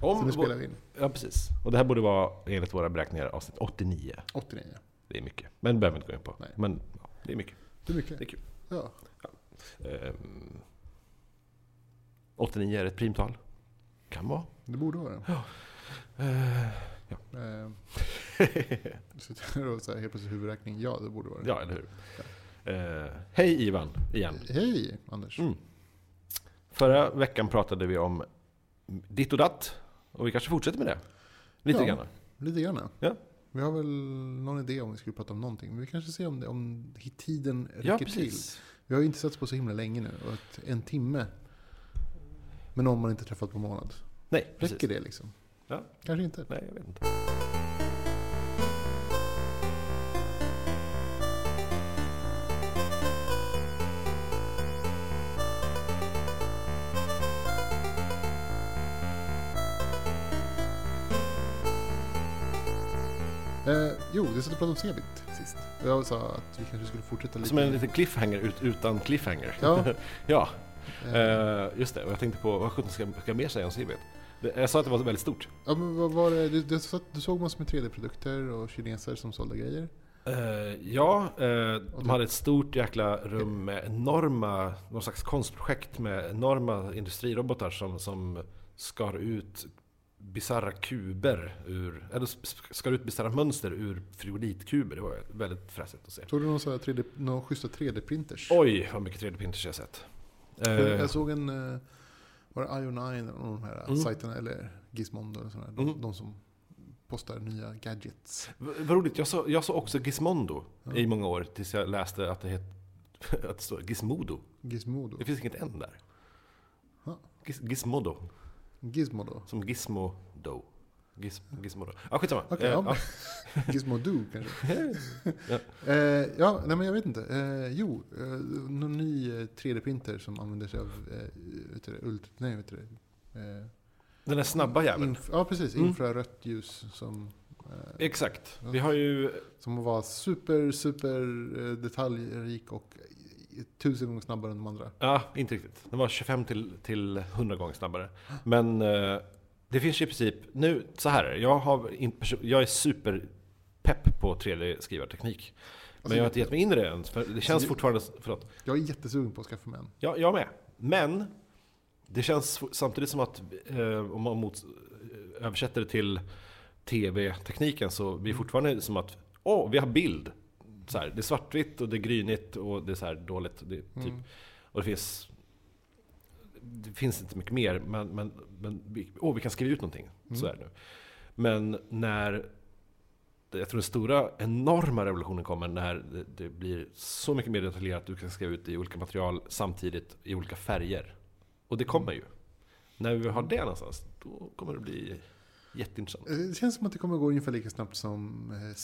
Om vår- spelar vi in. Ja, precis. Och det här borde vara, enligt våra beräkningar, avsnitt 89. 89. Det är mycket. Men det behöver vi inte gå in på. Nej. Men ja, det är mycket. Det är mycket. Det är kul. Ja. Ehm, 89 är ett primtal. Kan vara. Det borde vara det. Eh, Eh, sitter här och så här, helt plötsligt huvudräkning. Ja, det borde vara det. ja, eller hur? Eh, hej Ivan, igen. Hej Anders. Mm. Förra veckan pratade vi om ditt och datt. Och vi kanske fortsätter med det. Lite Ja. grann. Lite grann. Ja. Vi har väl någon idé om vi skulle prata om någonting. Men vi kanske ser om, det, om tiden räcker Ja, till. Vi har ju inte setts på så himla länge nu. Och att en timme med någon man inte träffat på månad. Nej, precis. Räcker det liksom? Ja. Kanske inte. Nej, jag vet inte. Jo, vi satt och pratade om Cebit sist. Och Jag sa att vi kanske skulle fortsätta lite. Som en liten cliffhanger ut, utan cliffhanger. Ja. ja, eh, just det. Och jag tänkte på, vad sjutton ska, ska jag mer säga om? Det- Jag sa att det var väldigt stort. ja, men vad var det? Du, du, du såg massor med 3D-produkter och kineser som sålde grejer. Eh, ja, Och de det- hade ett stort jäkla rum med enorma, någon slags konstprojekt med enorma industrirobotar som, som skar ut bisarra kuber ur, eller skar ut bisarra mönster ur frigolitkuber. Det var väldigt fräsigt att se. Såg du någon, så här 3D, någon schyssta 3D-printers? Oj, vad mycket 3D-printers jag sett. Jag, Eh, såg en, eh, var det IO9 eller någon av de här Mm. sajterna, eller Gizmondo eller sådär. De, Mm. de som postar nya gadgets. v- vad roligt, jag såg jag så också Gizmondo Ja. i många år tills jag läste att det, het, att det står Gizmodo. Gizmodo. Det finns inget N där. Giz, gizmodo. Gizmodo. Som Gizmodo. Giz, gizmodo. Ja, skitsamma. Okej, Eh, ja. Gizmodo kanske. Ja. Eh, ja, nej men jag vet inte. Eh, jo, eh, någon ny eh, 3D-printer som använder sig av eh, vet du det, ult, nej, vet du det, eh, Den där snabba jäveln. ja, precis. Mm. Infrarött ljus som, eh, Exakt. Vi har ju... som var super, super eh, detaljrik och eh, tusen gånger snabbare än de andra. Ja, inte riktigt. Den var 25 till, till 100 gånger snabbare. Men eh, det finns ju i princip... Nu, så här. Jag, har jag är superpepp på 3D-skrivarteknik. Men Alltså, jag har inte gett mig in i det än. För det känns det- fortfarande... Förlåt. Jag är jättesugen på att skaffa mig en. Ja, jag med. Men det känns samtidigt som att eh, om man mot, eh, översätter det till tv-tekniken så blir det fortfarande som att åh, vi har bild. Så här, det är svartvitt och det är grynigt och det är så här dåligt. Det, typ, Mm. Och det finns det finns inte mycket mer, men, men, men vi, åh, vi kan skriva ut någonting. Så Mm. är det nu. Men när jag tror den stora, enorma revolutionen kommer när det, det blir så mycket mer detaljerat att du kan skriva ut i olika material samtidigt i olika färger. Och det kommer ju. När vi har det någonstans, då kommer det bli jätteintressant. Eh, Det känns som att det kommer gå ungefär lika snabbt som eh,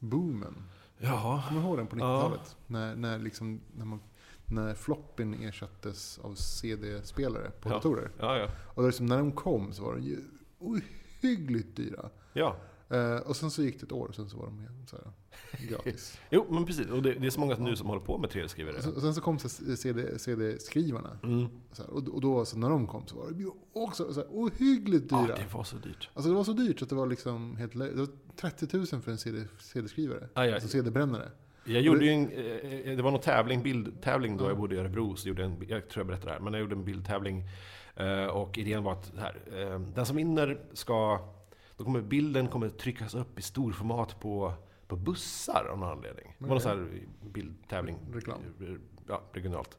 CD-boomen. Ja, Kommer du ihåg den på Ja. 90-talet? När, när, liksom, när, man, när floppyn ersattes av CD-spelare på Ja. datorer. ja, ja. Och liksom, när de kom så var de ju ohyggligt dyra. ja. Eh, och sen så gick det ett år och sen så var de så här, gratis. Jo, men precis. Och det, det är så många nu som håller på med 3D-skrivare. och, sen, och sen så kom så CD, CD-skrivarna. Mm. Så och, och då så när de kom så var de ju också så här, ohyggligt Ja, dyra. det var så dyrt. Alltså det var så dyrt att det var liksom helt Det var 30 000 för en CD, CD-skrivare. Aj, aj. Alltså CD-brännare. Jag gjorde ju en, eh, det var någon tävling, bildtävling då Ja. jag bodde i Örebro. Så gjorde jag, en, jag tror jag berättade det här, men jag gjorde en bildtävling. eh, Och idén var att så här, eh, den som vinner ska... Då kommer bilden kommer tryckas upp i storformat på, på bussar av någon anledning. Det var någon sån här bildtävling. Reklam. Ja, regionalt.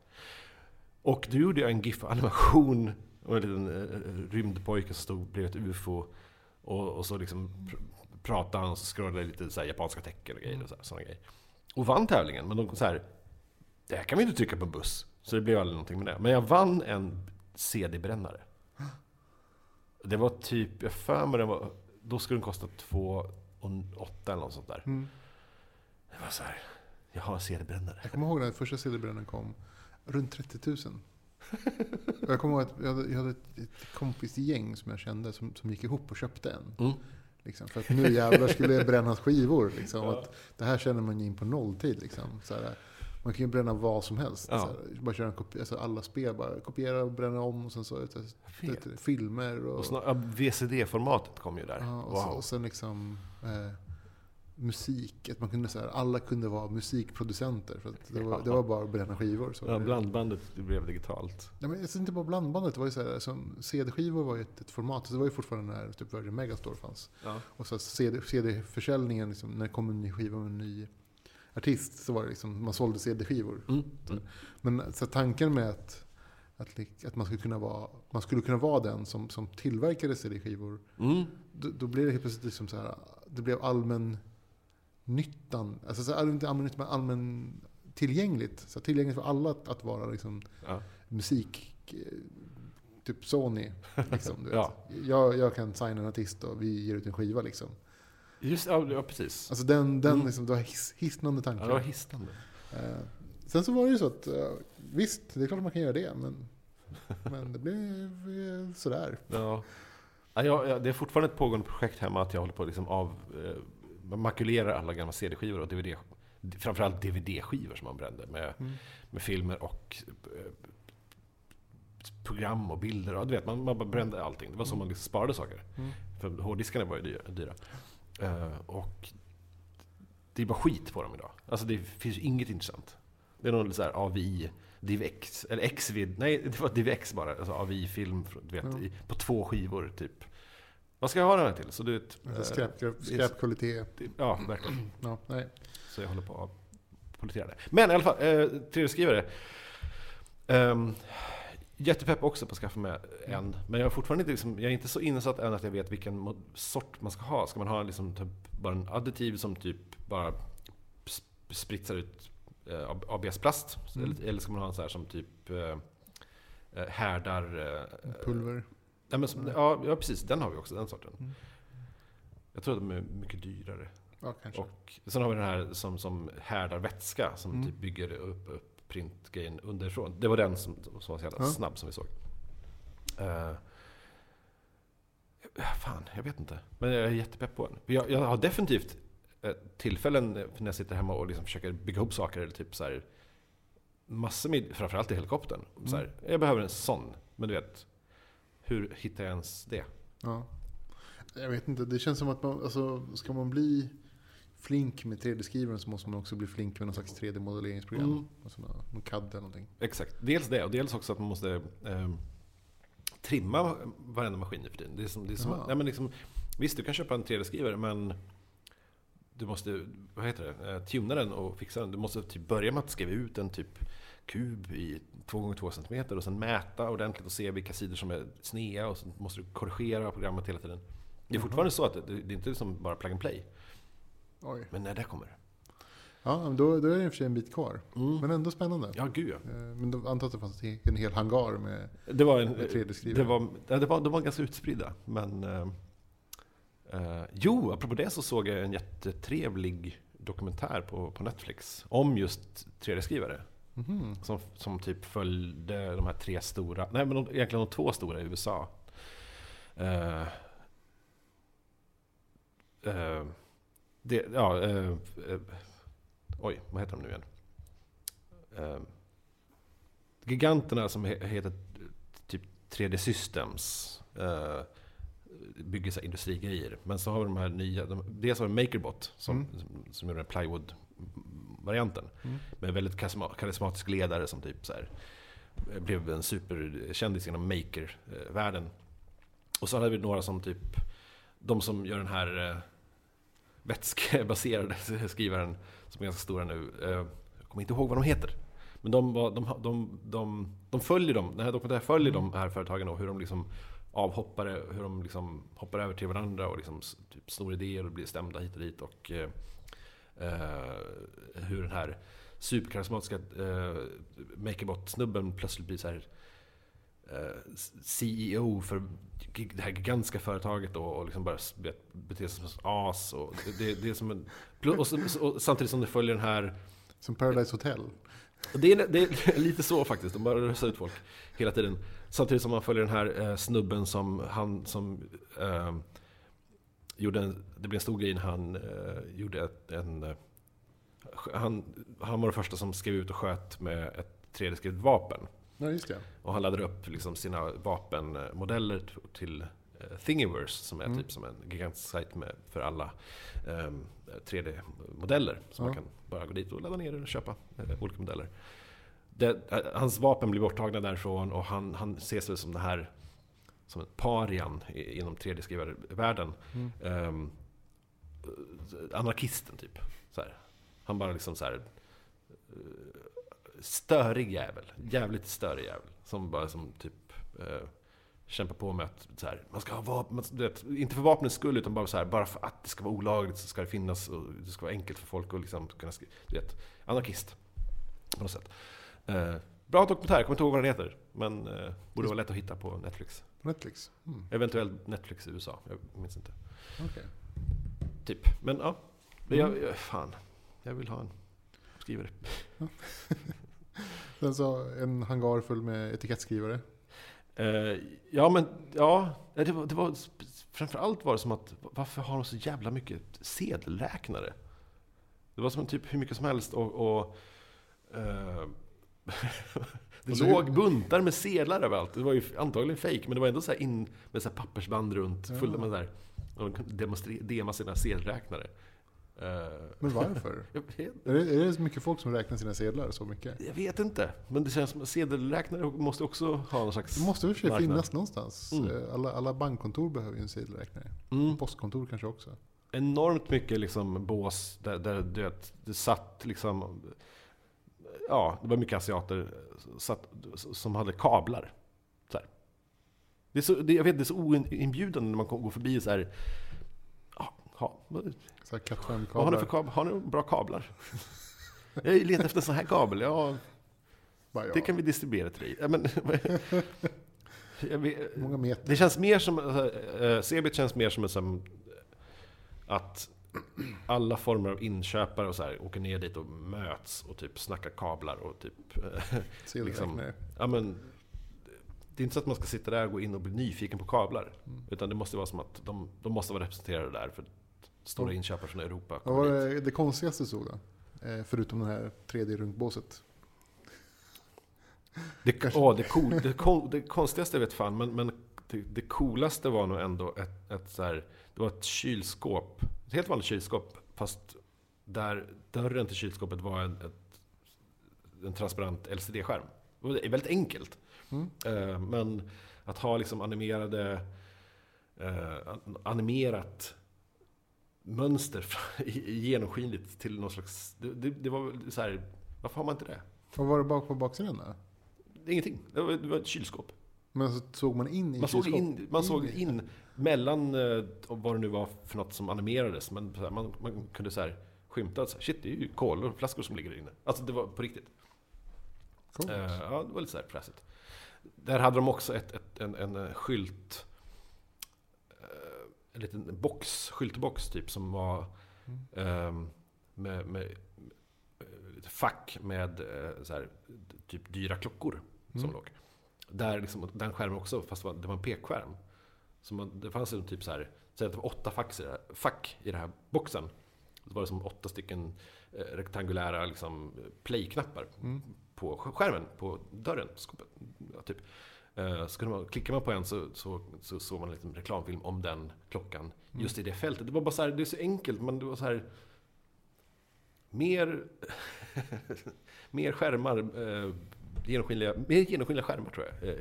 Och då gjorde jag en GIF-animation och en liten eh, rymdpojke som stod bredvid ett UFO. Och, och så liksom pr- pratade han och så scrollade lite så här japanska tecken och grejer. Och så här, såna grejer. Och vann tävlingen. Men de så här, det här kan vi inte trycka på en buss. Så det blev aldrig någonting med det. Men jag vann en CD-brännare. Det var typ, jag för mig den var, då skulle den kosta 2 och 8 eller något sånt där. Mm. Det var så här, jag har en CD-brännare. Jag kommer ihåg när första CD-brännaren kom. Runt 30 000. Och jag kommer ihåg att jag hade, jag hade ett, ett kompisgäng som jag kände som, som gick ihop och köpte en. Mm. Liksom, för att nu jävlar skulle det brännas skivor. Liksom, Ja. att det här känner man ju in på nolltid. Liksom, så här. Man kan ju bränna vad som helst. Ja. Så här, bara köra en kopi, alltså alla spel, bara kopiera och bränna om och sen så, så, så så filmer och, Och snar, ja, VCD-formatet kom ju där. ja, och, så, wow. och sen liksom eh, musik. Att man kunde, så här, alla kunde vara musikproducenter. För det, var, det var bara att bränna skivor. Så Ja, blandbandet det blev digitalt. Nej, men alltså, inte bara blandbandet, det var ju så här, som CD-skivor var ju ett, ett format. Så det var ju fortfarande när typ Virgin Megastore fanns. Ja. Och så CD, CD-försäljningen, liksom, när det kom en ny skiva med en ny artist, så var det liksom, man sålde CD-skivor. Mm. Mm. Men så tanken med att, att, att man, skulle kunna vara, man skulle kunna vara den som, som tillverkade CD-skivor, Mm. då, då blev det helt plötsligt liksom så här, det blev allmän nyttan, alltså så här, inte allmän nyttan, men allmän tillgängligt. Så här, tillgängligt för alla att, att vara liksom Ja. musik, typ Sony. Liksom. Ja. jag, jag kan signa en artist och vi ger ut en skiva liksom. Just ja, ja, precis. Alltså den, den Mm. liksom, det var hisnande Ja, tankar. det var hisnande. Eh, sen så var det ju så att, eh, visst, det är klart man kan göra det, men, men det blev eh, sådär. Ja. Ja, det är fortfarande ett pågående projekt hemma att jag håller på att liksom av, eh, makulerar alla gamla CD-skivor och DVD, framförallt DVD-skivor som man brände med, Mm. med filmer och eh, program och bilder. Och, du vet, man, man brände allting. Det var så man liksom sparade saker. Mm. För hårddiskarna var ju dyra. dyra. Eh, och det är bara skit på dem idag. Alltså det finns ju inget intressant. Det är någon så här AVI, DivX, eller XV, nej det var DivX bara. Alltså AVI-film, du vet, i, på två skivor typ. Vad ska jag ha den här till? Så du vet, Alltså skräp, skräpkvalitet. Ja, verkligen. Ja, nej. Så jag håller på att pollettera det. Men i alla fall, eh, 3D-skrivare. Um, jättepepp också på att skaffa mig en. Men jag är fortfarande inte, liksom, jag är inte så insatt än att jag vet vilken sort man ska ha. Ska man ha liksom typ bara en additiv som typ bara sp- spritsar ut eh, ABS-plast? Mm. Eller, eller ska man ha en så här som typ eh, eh, härdar... Eh, Pulver. Nej, men som, ja, ja, precis. Den har vi också, den sorten. Mm. Jag tror att de är mycket dyrare. Ja. Och sen har vi den här som, som härdar vätska, som Mm. typ bygger upp, upp printgrejen underifrån. Det var den som, som var så jävla Ja. snabb som vi såg. Uh, fan, jag vet inte. Men jag är jättepepp på den. Jag, jag har definitivt eh, tillfällen när jag sitter hemma och liksom försöker bygga ihop saker. Eller typ så här, massor med, framförallt i helikoptern. Så här, jag behöver en sån. Men du vet, hur hittar jag ens det? Ja. Jag vet inte, det känns som att man, alltså, ska man bli flink med 3D-skrivaren så måste man också bli flink med någon slags 3D-modelleringsprogram. Mm. Alltså någon CAD eller någonting. Exakt. Dels det, och dels också att man måste eh, trimma varenda maskin nu för tiden. Det är som, det är som, nej, men liksom, visst, du kan köpa en 3D-skrivare, men du måste, vad heter det, eh, tuna den och fixa den. Du måste typ börja med att skriva ut en typ kub i 2x2 cm och sen mäta ordentligt och se vilka sidor som är sneda och så måste du korrigera programmet hela tiden. Det är fortfarande så att det, det är inte som bara plug and play. Oj. Men när det kommer. Ja, då, då är det i och för sig en bit kvar. Mm. Men ändå spännande. Ja, gud ja. Eh, Men då antar att det fanns en hel hangar med, Det var en... med 3D-skrivare. Det var, ja, det var, de var ganska utspridda. Men... Eh, eh, jo, apropå det så såg jag en jättetrevlig dokumentär på, på Netflix om just 3D-skrivare. Mhm. Som, som typ följde de här tre stora, nej men de, egentligen de två stora i USA. Eh, eh, det, ja, eh, eh, oj, vad heter de nu igen? Eh, giganterna som he, heter typ 3D Systems. Eh, bygger så här industrigrejer. Men så har vi de här nya, de, dels har vi Makerbot som, Mm. som, som gjorde plywood-varianten. Mm. Med väldigt karisma- karismatisk ledare som typ så här, eh, blev en superkändis inom maker-världen. Och så hade vi några som typ, de som gör den här eh, vätskebaserade skrivaren som är ganska stora nu. Eh, jag kommer inte ihåg vad de heter. Men de, de, de, de, de följer dem, den här dokumentären följer de här företagen och hur de liksom avhoppare, hur de liksom hoppar över till varandra och liksom typ snor idéer och blir stämda hit och dit. Och eh, eh, hur den här superkarismatiska eh, Makerbot-snubben plötsligt blir så här CEO för det här gigantiska företaget då, och liksom bara beter sig som ett as. Och det, det, är som en, och, och samtidigt som det följer den här Som Paradise Hotel. Det är, det är lite så faktiskt, de bara röstar ut folk hela tiden. Samtidigt som man följer den här eh, snubben som han som eh, gjorde en, det blev en stor grej när han eh, gjorde ett, en, eh, han, han var den första som skrev ut och sköt med ett 3D-skrivet vapen. Ja, just det. Och han laddade upp liksom sina vapenmodeller till eh, Thingiverse som är Mm. typ som en gigantisk sajt med, för alla ehm, 3D-modeller. Så Ja. man kan bara gå dit och ladda ner och köpa eh, olika modeller. Det, eh, hans vapen blir borttagna därifrån och han, han ses väl som det här som en parian i- inom 3D-skrivarvärlden. Mm. Ehm, anarkisten typ. Han bara liksom så här. Störig jävel. Jävligt störig jävel. Som bara som typ eh, kämpar på med att så här, man ska ha vapen. vet, inte för vapnets skull utan bara så här, bara för att det ska vara olagligt så ska det finnas och det ska vara enkelt för folk att liksom kunna skriva. Du vet, anarkist. På något sätt. Eh, bra dokumentär, jag kommer inte ihåg vad den heter. Men eh, borde vara lätt att hitta på Netflix. Netflix? Mm. Eventuellt Netflix i USA, jag minns inte. Okej. Typ. Men ja, men jag, jag, fan. Jag vill ha en skrivare. Så en hangar full med etikettskrivare. Eh, ja, men ja, det var, det var framförallt var det som att varför har de så jävla mycket sedelräknare? Det var som typ hur mycket som helst och, och eh, det låg buntar med sedlar överallt. Det var ju antagligen fake men det var ändå så in med så pappersband runt fulla med där. Och de kunde demonstre- dema sina sedelräknare. Eh, Men varför? är, det, är det så mycket folk som räknar sina sedlar så mycket? Jag vet inte, men det känns som att sedelräknare måste också ha någon slags Det måste väl marknad. finnas någonstans. Mm. Eh, Alla, alla bankkontor behöver ju en sedelräknare. Mm. Postkontor kanske också. Enormt mycket liksom bås där, där du vet, det satt liksom... Ja, det var mycket asiater satt, som hade kablar. Så. Det så, det, jag vet, det är så oinbjudande när man går förbi så här... Ha, Så här Cat 5 vad har ni för kablar. Har ni bra kablar? Jag letar efter en sån här kabel. Ja, det kan vi distribuera till dig. Ja, men, vet. Det känns mer som, äh, Cebit känns mer som, som att alla former av inköpare och så här åker ner dit och möts och typ snackar kablar och typ, eh, Sedelräknare. ja men det är inte så att man ska sitta där och gå in och bli nyfiken på kablar. Mm. Utan det måste vara som att de, de måste vara representerade där för stora inköpare från Europa Vad var det, det konstigaste stod då? Eh, förutom det här 3D-runkbåset. Det, Kanske- det, cool, det, det konstigaste vet fan, men, men det, det coolaste var nog ändå ett, ett så här, det var ett kylskåp. Ett helt vanligt kylskåp, fast där dörren till kylskåpet var en, ett, en transparent LCD-skärm. Det är väldigt enkelt. Mm. Eh, men att ha liksom animerade, eh, animerat mönster genomskinligt till någon slags... Det, det, det var så här, varför har man inte det? Vad var det bak på baksidan då? Ingenting. Det var, det var ett kylskåp. Men så såg man in i Man såg, kylskåp? in, man såg in mellan eh, vad det nu var för något som animerades. Men här, man, man kunde så här skymta att shit, det är ju kolflaskor som ligger där inne. Alltså det var på riktigt. Coolt. Eh, ja, det var lite så här fräsigt. Där hade de också ett, ett, en, en skylt. En liten box, skyltbox typ som var Mm. ehm, med, med eh, lite fack med eh, så här, typ dyra klockor som Mm. låg. Där liksom, den skärmen också, fast det var- en pekskärm. Så man, det fanns en typ så här, säg att det var åtta fack i, här, fack i den här boxen. Så var det som åtta stycken eh, rektangulära liksom, play-knappar Mm. på sk- skärmen på dörren. Skåpet, ja, typ. Eh, Så man, klickar man på en så, så, så såg man en liten reklamfilm om den klockan Mm. just i det fältet. Det var bara så här, det är så enkelt men det var så här mer, mer skärmar, eh, genomskinliga, mer genomskinliga skärmar tror jag. Eh,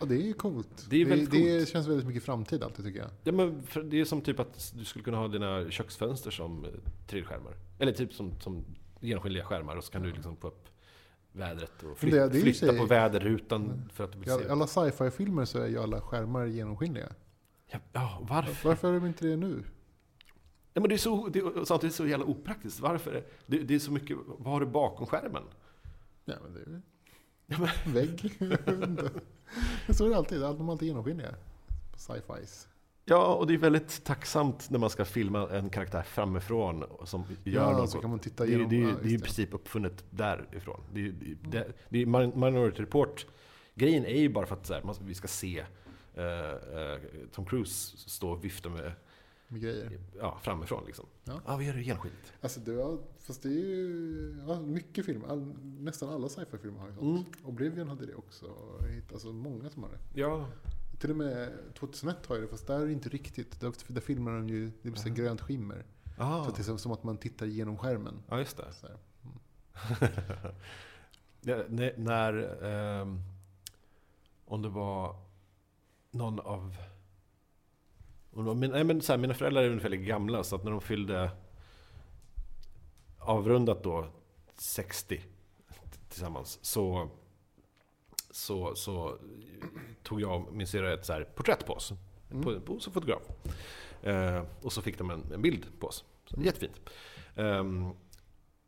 Ja, det är ju coolt. Det är det, coolt. känns väldigt mycket framtid alltid tycker jag. Ja, men det är som typ att du skulle kunna ha dina köksfönster som eh, 3D-skärmar. Eller typ som, som genomskinliga skärmar och så kan du liksom få upp vädret och Men flyt, det- det flytta sig- på väderrutan för att du vill I se. alla sci-fi-filmer så är ju alla skärmar genomskinliga. Ja, ja, varför? Varför är de inte det nu? Ja, men det är så, det är samtidigt så jävla opraktiskt. Varför? är- Det, det är så mycket, vad har du bakom skärmen? Ja, men det är Ja, ju en vägg. Så är det alltid. De är alltid genomskinliga. Sci-fis. Ja, och det är väldigt tacksamt när man ska filma en karaktär framifrån som gör Ja, något. så kan man titta Det, är- igenom. det, är- ja, det är i princip uppfunnet därifrån. Det, det, det, det Minority Report. Grejen är ju bara för att här, man, vi ska se eh, eh, Tom Cruise stå och vifta med med grejer. ja, framifrån liksom. Ja. Ja, vi gör det genomskinligt. Alltså det var, fast det är ju ja, mycket filmer. All, nästan alla sci-fi-filmer har ju sånt. Mm. Oblivion hade det också. Alltså många som har det. Ja, Till och med 2001 har ju det, fast där är det inte riktigt. Där, där filmar de ju, det blir så Mhm. grönt skimmer. ah. Så det är som, att man tittar genom skärmen. ja just det. Ja, när, ehm, om det var någon av... Var min, nej men så här, mina föräldrar är ungefär lika gamla, så att när de fyllde avrundat då 60 tillsammans, så, så, så tog jag och min syrra ett så här porträtt på oss. Mm. På, på som fotograf. Eh, och så fick de en, en bild på oss. Så, jättefint. Ehm,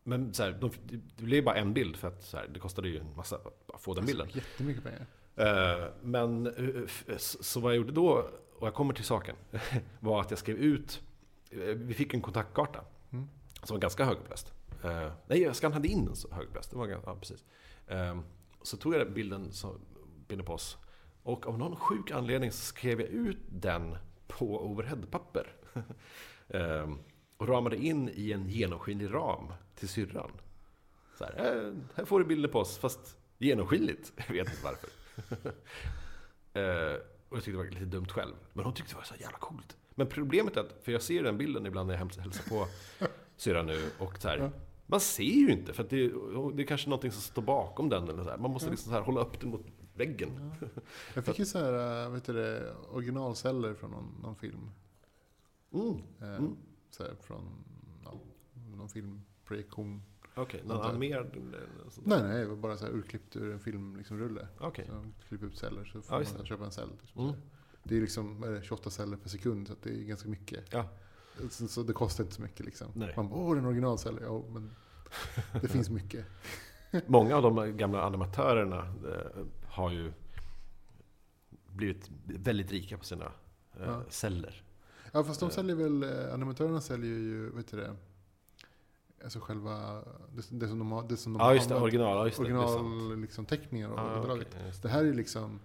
men så här, de, det blev bara en bild för att så här, det kostade ju en massa att få den bilden. Alltså, jättemycket pengar. Eh, men eh, så vad jag gjorde då, och jag kommer till saken, var att jag skrev ut, eh, vi fick en kontaktkarta Mm. som var ganska högupplöst. Uh, nej, jag skannade in den så högupplöst. Det var ganska, ja, precis. Eh, så tog jag den bilden, som bilden på oss, och av någon sjuk anledning så skrev jag ut den på overheadpapper. Eh, och ramade in i en genomskinlig ram till syrran. Så här, eh, här får du bilder på oss, fast genomskinligt. Jag vet inte varför. Eh, och jag tyckte det var lite dumt själv. Men hon tyckte det var så jävla coolt. Men problemet är att, för jag ser den bilden ibland när jag hälsar på syrran nu. Och så här. Man ser ju inte, för att det, det är kanske någonting som står bakom den. Eller så här. Man måste Ja. liksom så här hålla upp den mot väggen. Jag fick ju så här, äh, vet du det, originalceller från någon, någon film. Mm. Eh, Mm. Så här, från ja, någon filmprojektion. Okej, någon Vänta. animerad? Nej, nej, det var bara så här urklippt ur en filmrulle. Liksom, rulle. Okej. så klipp ut celler så får Ja, man det. köpa en cell. Liksom. Mm. Det är liksom vad är det, 28 celler per sekund, så att det är ganska mycket. Ja. Så, så det kostar inte så mycket liksom. Nej. Man bara, åh, det en originalcell. Ja, men det finns mycket. Många av de gamla animatörerna eh, har ju blivit väldigt rika på sina eh, Ja. celler. Ja, fast de Eh. säljer väl, animatörerna säljer ju, vet du det, alltså själva, det, det som de har, det som de Ja, just det. Original. Ja, just det, det original liksom, teckningar och Ah, okej, just Det här är liksom,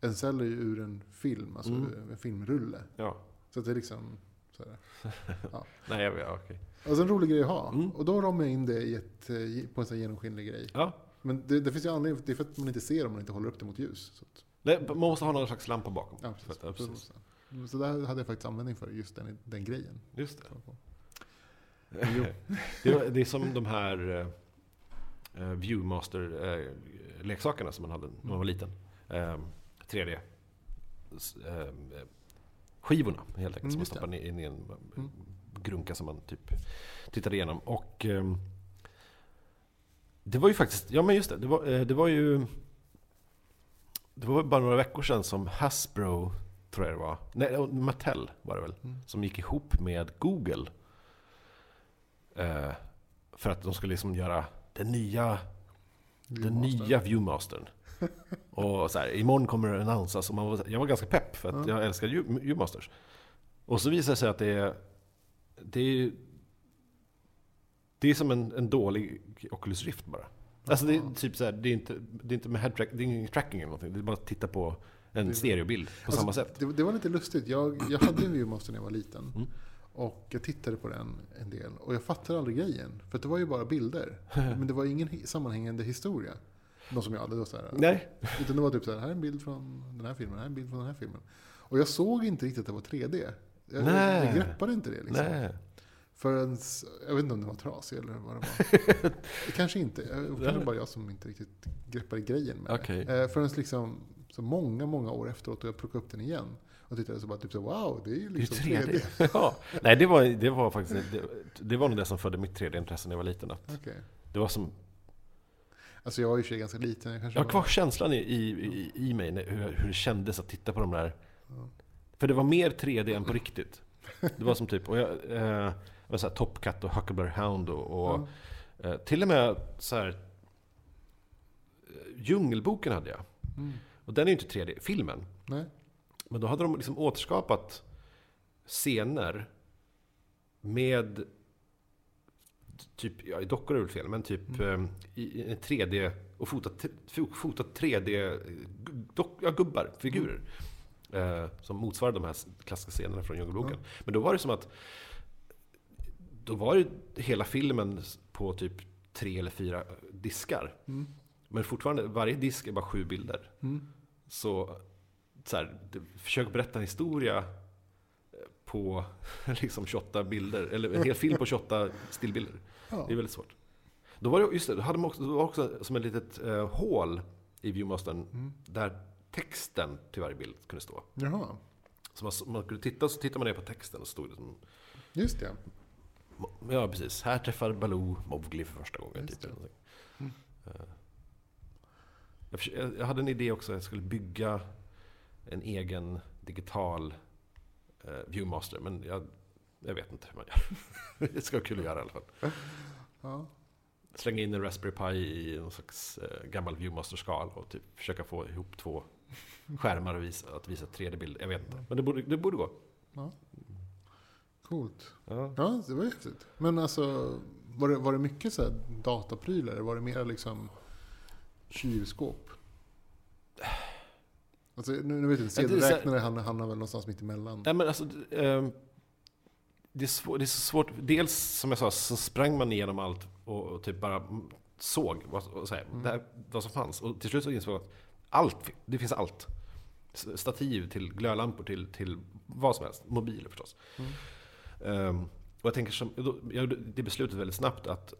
en cell är ju ur en film, alltså Mm. en filmrulle. Ja. Så det är liksom, så här. Nej, jag vet. Ja, okej. Alltså en rolig grej att ha. Mm. Och då ramar jag in det i ett, eh, på en sån här genomskinlig grej. Ja. Men det, det finns ju anledning, det är för att man inte ser om man inte håller upp det mot ljus. Så att, Nej, man måste ha någon slags lampa bakom. ja, För att- ja, precis. precis. Så, där hade jag faktiskt användning för, just den, den grejen. Just det. Jo. det, var- det är som de här uh, Viewmaster-leksakerna som man hade när man var liten. Eh, 3D. s- eh, skivorna helt enkelt. Mm, som man stoppar in i en Mm. grunka som man typ tittar igenom. Och ehm, det var ju faktiskt, ja men just det, det var, eh, det var ju det var bara några veckor sedan som Hasbro, tror jag det var, nej och Mattel var det väl, Mm. som gick ihop med Google. Eh, för att de skulle liksom göra den nya, den Viewmaster. nya Viewmastern. Och så här, imorgon kommer det annonsas. Och man var, jag var ganska pepp för att Ja. jag älskar Viewmasters. Och så visade det sig att det är, det är, det är som en, en dålig Oculus Rift bara. Alltså det är typ så här, det är inte, det är inte med head track, det är ingen tracking eller någonting. Det är bara att titta på en stereobild på Alltså, samma sätt. Det, det var lite lustigt. Jag, jag hade en Viewmaster när jag var liten. Mm. Och jag tittade på den en del. Och jag fattade aldrig grejen. För det var ju bara bilder. Men det var ingen sammanhängande historia. De som jag hade. Då, så här. Nej. Utan det var typ så här, här är en bild från den här filmen, här är en bild från den här filmen. Och jag såg inte riktigt att det var 3D. Jag, Nej. jag greppade inte det liksom. Nej. Förrän, jag vet inte om den var trasig eller vad det var. Kanske inte. Det kanske bara jag som inte riktigt greppade grejen med Okej. det. Eh, förrän liksom, så många, många år efteråt och jag plockade upp den igen. Och tittade så bara typ så wow, det är ju liksom 3D. 3D. ja. Nej, det var, det var faktiskt det, det var nog det som födde mitt 3D-intresse när jag var liten. Att Okej. det var som, Alltså jag var ju sig ganska liten. Jag kanske jag har var- kvar känslan i, i, i, i mig hur, hur det kändes att titta på de där. För det var mer 3D än på riktigt. Det var som typ, och jag, eh, var så här Top Cat och Huckleberry Hound och, och Ja. eh, till och med så här eh, Djungelboken hade jag. Mm. Och den är ju inte 3D, filmen. Nej. Men då hade de liksom återskapat scener med typ, ja dockor är väl fel, men typ Mm. eh, i, i en 3D och fotat, fotat 3D eh, dock, ja, gubbar, figurer. Eh, som motsvarade de här klassiska scenerna från Djungelboken. Men då var det som att då var det hela filmen på typ tre eller fyra diskar. Mm. Men fortfarande, varje disk är bara sju bilder. Mm. Så, så här, försök berätta en historia eh, på liksom 28 bilder, eller en hel film på 28 stillbilder. Ja. Det är väldigt svårt. Då var det, just det, då hade man också, var också som ett litet eh, hål i Viewmastern Mm. där texten till varje bild kunde stå. Jaha, Så man, man kunde titta, så tittar man ner på texten och så stod det som, just det. ja precis, här träffar Baloo Mowgli för första gången. Typ. Mm. Eh, jag, hade en idé också, jag skulle bygga en egen digital Viewmaster, men jag, jag vet inte hur man gör. det ska vara kul att göra i alla fall. Ja. Slänga in en Raspberry Pi i någon slags eh, gammal Viewmaster-skal och typ försöka få ihop två skärmar och visa, att visa 3D-bilder. Jag vet inte, men det borde, det borde gå. Coolt. Ja. Ja, det var häftigt. Men alltså, var det, var det mycket så här dataprylar? Var det mer liksom kylskåp? Alltså, nu, nu vet jag inte, sedelräknare hamnar, hamnar väl någonstans mitt emellan. Nej men alltså, det, ehm, det, är svår, det är så svårt. Dels som jag sa, så sprang man igenom allt och, och typ bara såg vad, och så här, Mm. det här, vad som fanns. Och till slut så insåg jag att allt, det finns allt. Stativ till glödlampor till, till vad som helst. Mobiler förstås. Mm. Ehm, och jag tänker som, jag gjorde det beslutet väldigt snabbt att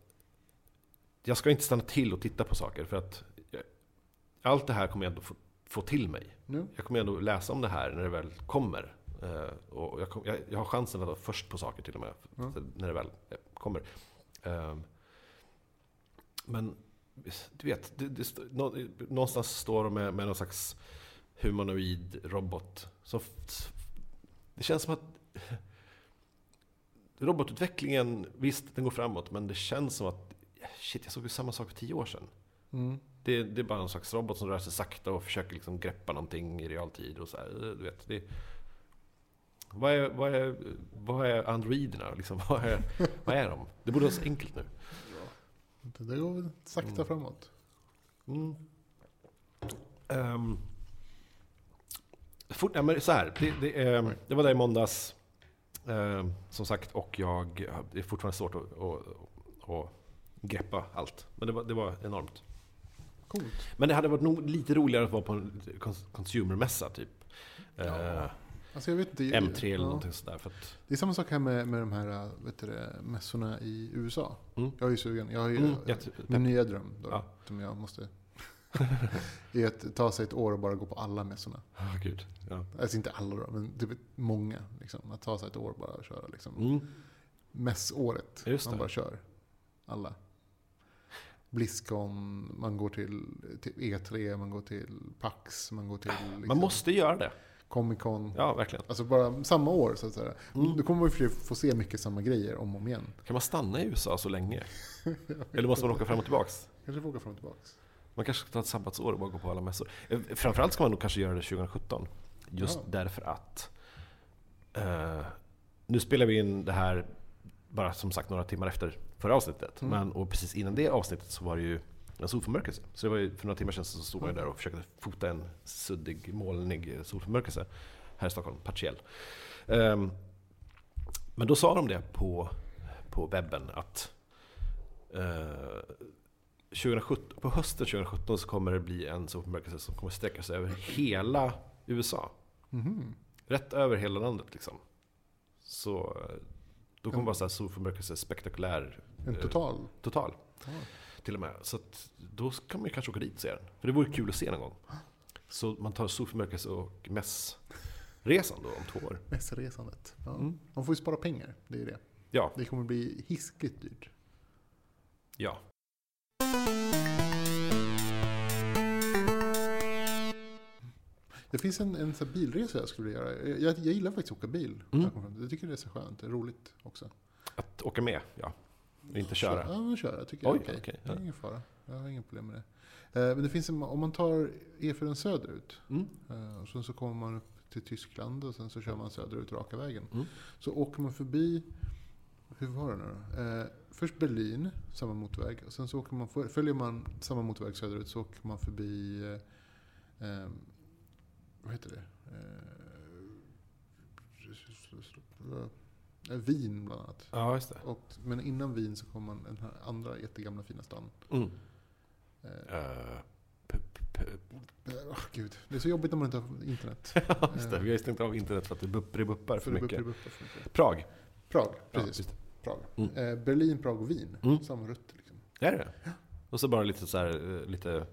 jag ska inte stanna till och titta på saker för att allt det här kommer jag ändå få, få till mig. Nu? Jag kommer ändå läsa om det här när det väl kommer. Eh, och jag, kom, jag, jag har chansen att vara först på saker till och med, Ja. när det väl eh, kommer. Ehm, men du vet, det, det, st- nå- någonstans står de med, med någon slags humanoid robot. F- det känns som att robotutvecklingen, visst den går framåt, men det känns som att shit, jag såg ju samma sak för tio år sedan. Mm. Det, det är bara en slags robot som rör sig sakta och försöker liksom greppa någonting i realtid. Och så här, du vet, det, vad, är, vad, är, vad är androiderna? Liksom, vad, är, vad är de? Det borde vara så enkelt nu. Det där går väl sakta Mm. framåt. Mm. Ehm, fort, ja, men så här, det, det, är- det var där i måndags. ehm, som sagt, och jag, det är fortfarande svårt att, att, att greppa allt. Men det var, det var enormt. Coolt. Men det hade varit nog lite roligare att vara på en cons- consumermässa typ. Ja. Alltså jag vet inte. Eh, M3 eller ja. någonting sådär. För att, Det är samma sak här med, med de här äh, vet du, mässorna i USA. Mm. Jag är ju sugen. Jag har ju, Mm, jätte- min nya dröm då, Ja. som jag måste... är att ta sig ett år och bara gå på alla mässorna. oh, gud. Ja. Alltså inte alla då, men typ många. Liksom. Att ta sig ett år och bara köra liksom. Mm. Mässåret. Man bara kör. Alla. Blizzcon, man går till, till E3, man går till Pax, man går till liksom, Man måste göra det. Comic Con. Ja, verkligen. Alltså bara samma år så att säga. Mm. Då kommer man ju få se mycket samma grejer om och om igen. Kan man stanna i USA så länge? Eller måste man åka fram och tillbaks? Kanske får åka fram och tillbaks. Man kanske ska ta ett sabbatsår och bara gå på alla mässor. Eh, Framförallt ska man nog kanske göra det 2017. Just Jaha. därför att eh, nu spelar vi in det här bara som sagt några timmar efter förra avsnittet. Mm. Men, och precis innan det avsnittet så var det ju en solförmörkelse. Så det var ju, för några timmar sedan så stod ju där och försökte fota en suddig, molnig solförmörkelse här i Stockholm, partiell. Ehm, men då sa de det på, på webben att eh, 2017, på hösten 2017 så kommer det bli en solförmörkelse som kommer sträcka sig över hela USA. Mhm. Rätt över hela landet liksom. Så då kommer bara så här solförmörkelse spektakulär En eh, total. total. Ja. Till och med. Så att då kan man ju kanske åka dit och se den. För det vore kul att se någon gång. Så man tar solförmörkelse och mässresan då om två år. Mässresandet. Ja. Mm. Man får ju spara pengar, det är ju det. Ja, Det kommer bli hiskligt dyrt. ja. Det finns en, en bilresa jag skulle vilja göra. Jag, jag gillar faktiskt att åka bil. Mm. Jag. Jag tycker det är så skönt. Det är roligt också. Att åka med, ja. Inte köra. Ja, men köra tycker jag Oj, är okej. okej, Det är ingen fara. Jag har inga problem med det. Eh, Men det finns en, om man tar E4 söderut. Mm. eh, Och sen så kommer man upp till Tyskland och sen så kör man söderut raka vägen. Mm. Så åker man förbi, hur var det nu då? Eh, först Berlin, samma motorväg. Och sen så åker man, följer man samma motorväg söderut så åker man förbi, eh, vad heter det? Eh, eh, Wien bland annat. Ja, just det. Och, men innan Wien så kommer man den här andra jättegamla fina stan. Mm. Eh, åh, gud, det är så jobbigt när man inte har internet. Ja, just det. Vi har stängt av internet för att det buppar, för mycket. buppar- för mycket. Prag. Prag, Ja, precis. det. Prag. Mm. Eh, Berlin, Prag och Wien. Mm. Samma rutt liksom. Är det Och så bara lite så här, lite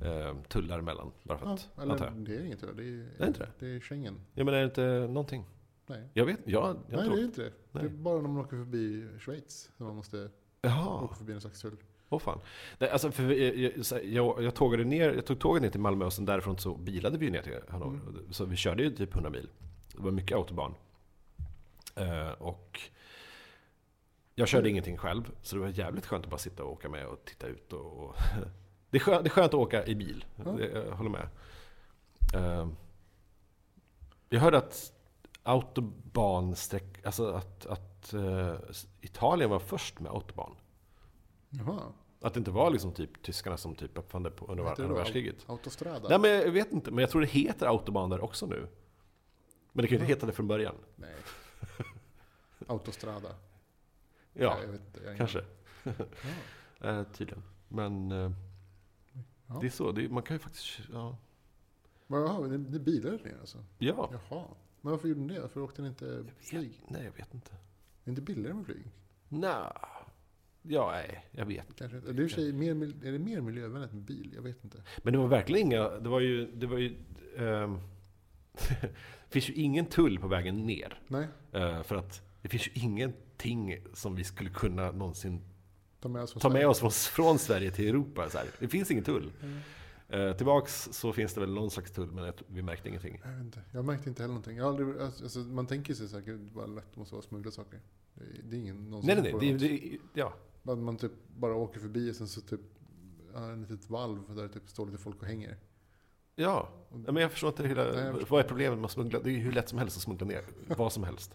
eh, tullar emellan. Bara för Ja, att, eller antar jag. det är inget det. Det är, Det är inte det? det är Schengen. Ja men är det inte någonting? Nej. Jag vet jag, jag Nej, tror... det är inte det. Det är Nej. bara när man åker förbi Schweiz som man måste Jaha, åka förbi en slags tull. åh fan. Nej, alltså, för jag, jag, jag, tågade ner, jag tog tåget ner till Malmö och sen därifrån så bilade vi ner till Hannover. Mm. Så vi körde ju typ 100 mil. Det var mycket autobahn. Eh, och jag körde ingenting själv, så det var jävligt skönt att bara sitta och åka med och titta ut. Och, och det, är skönt, det är skönt att åka i bil, Ja. det, jag håller med. Eh, jag hörde att autobansträck, alltså att, att eh, Italien var först med autobahn. Jaha. Att det inte var liksom typ tyskarna som typ uppfann det på, under andra världskriget. Autostrada? Nej men jag vet inte, men jag tror det heter autobahn där också nu. Men det kan ju inte heta det från början. Nej. Autostrada? Ja, Nej, jag vet. Jag kanske. aning. Eh, tydligen. Men eh, Ja. det är så, det är, man kan ju faktiskt... Ja. Ja. Jaha, ni, ni bilade ner alltså? ja. Jaha. Men varför gjorde ni det? Varför åkte ni inte flyg? Nej, jag vet inte. Är det inte billigare med flyg? Nej. Ja, nej, jag vet. Kanske inte. Det är, sig mer, är det mer miljövänligt med bil? Jag vet inte. Men det var verkligen inga, det var ju, det var ju... det finns ju ingen tull på vägen ner. Nej, Eh, för att det finns ju ingenting som vi skulle kunna någonsin ta med oss från ta med Sverige. oss från, från Sverige till Europa. Så här. Det finns ingen tull. Mm. Eh, tillbaks så finns det väl någon slags tull, men vi märkte ingenting. Jag inte. Jag märkte inte heller någonting. Aldrig, alltså, man tänker sig säkert vad lätt det måste vara att smuggla saker. Det är, det är ingen någon Nej, som nej, nej. Det, det, ja. Att man typ bara åker förbi och sen så typ en litet valv där det typ står lite folk och hänger. ja. Men jag förstår inte hela, Nej, förstår. vad är problemet med att smuggla? Det är ju hur lätt som helst att smuggla ner vad som helst.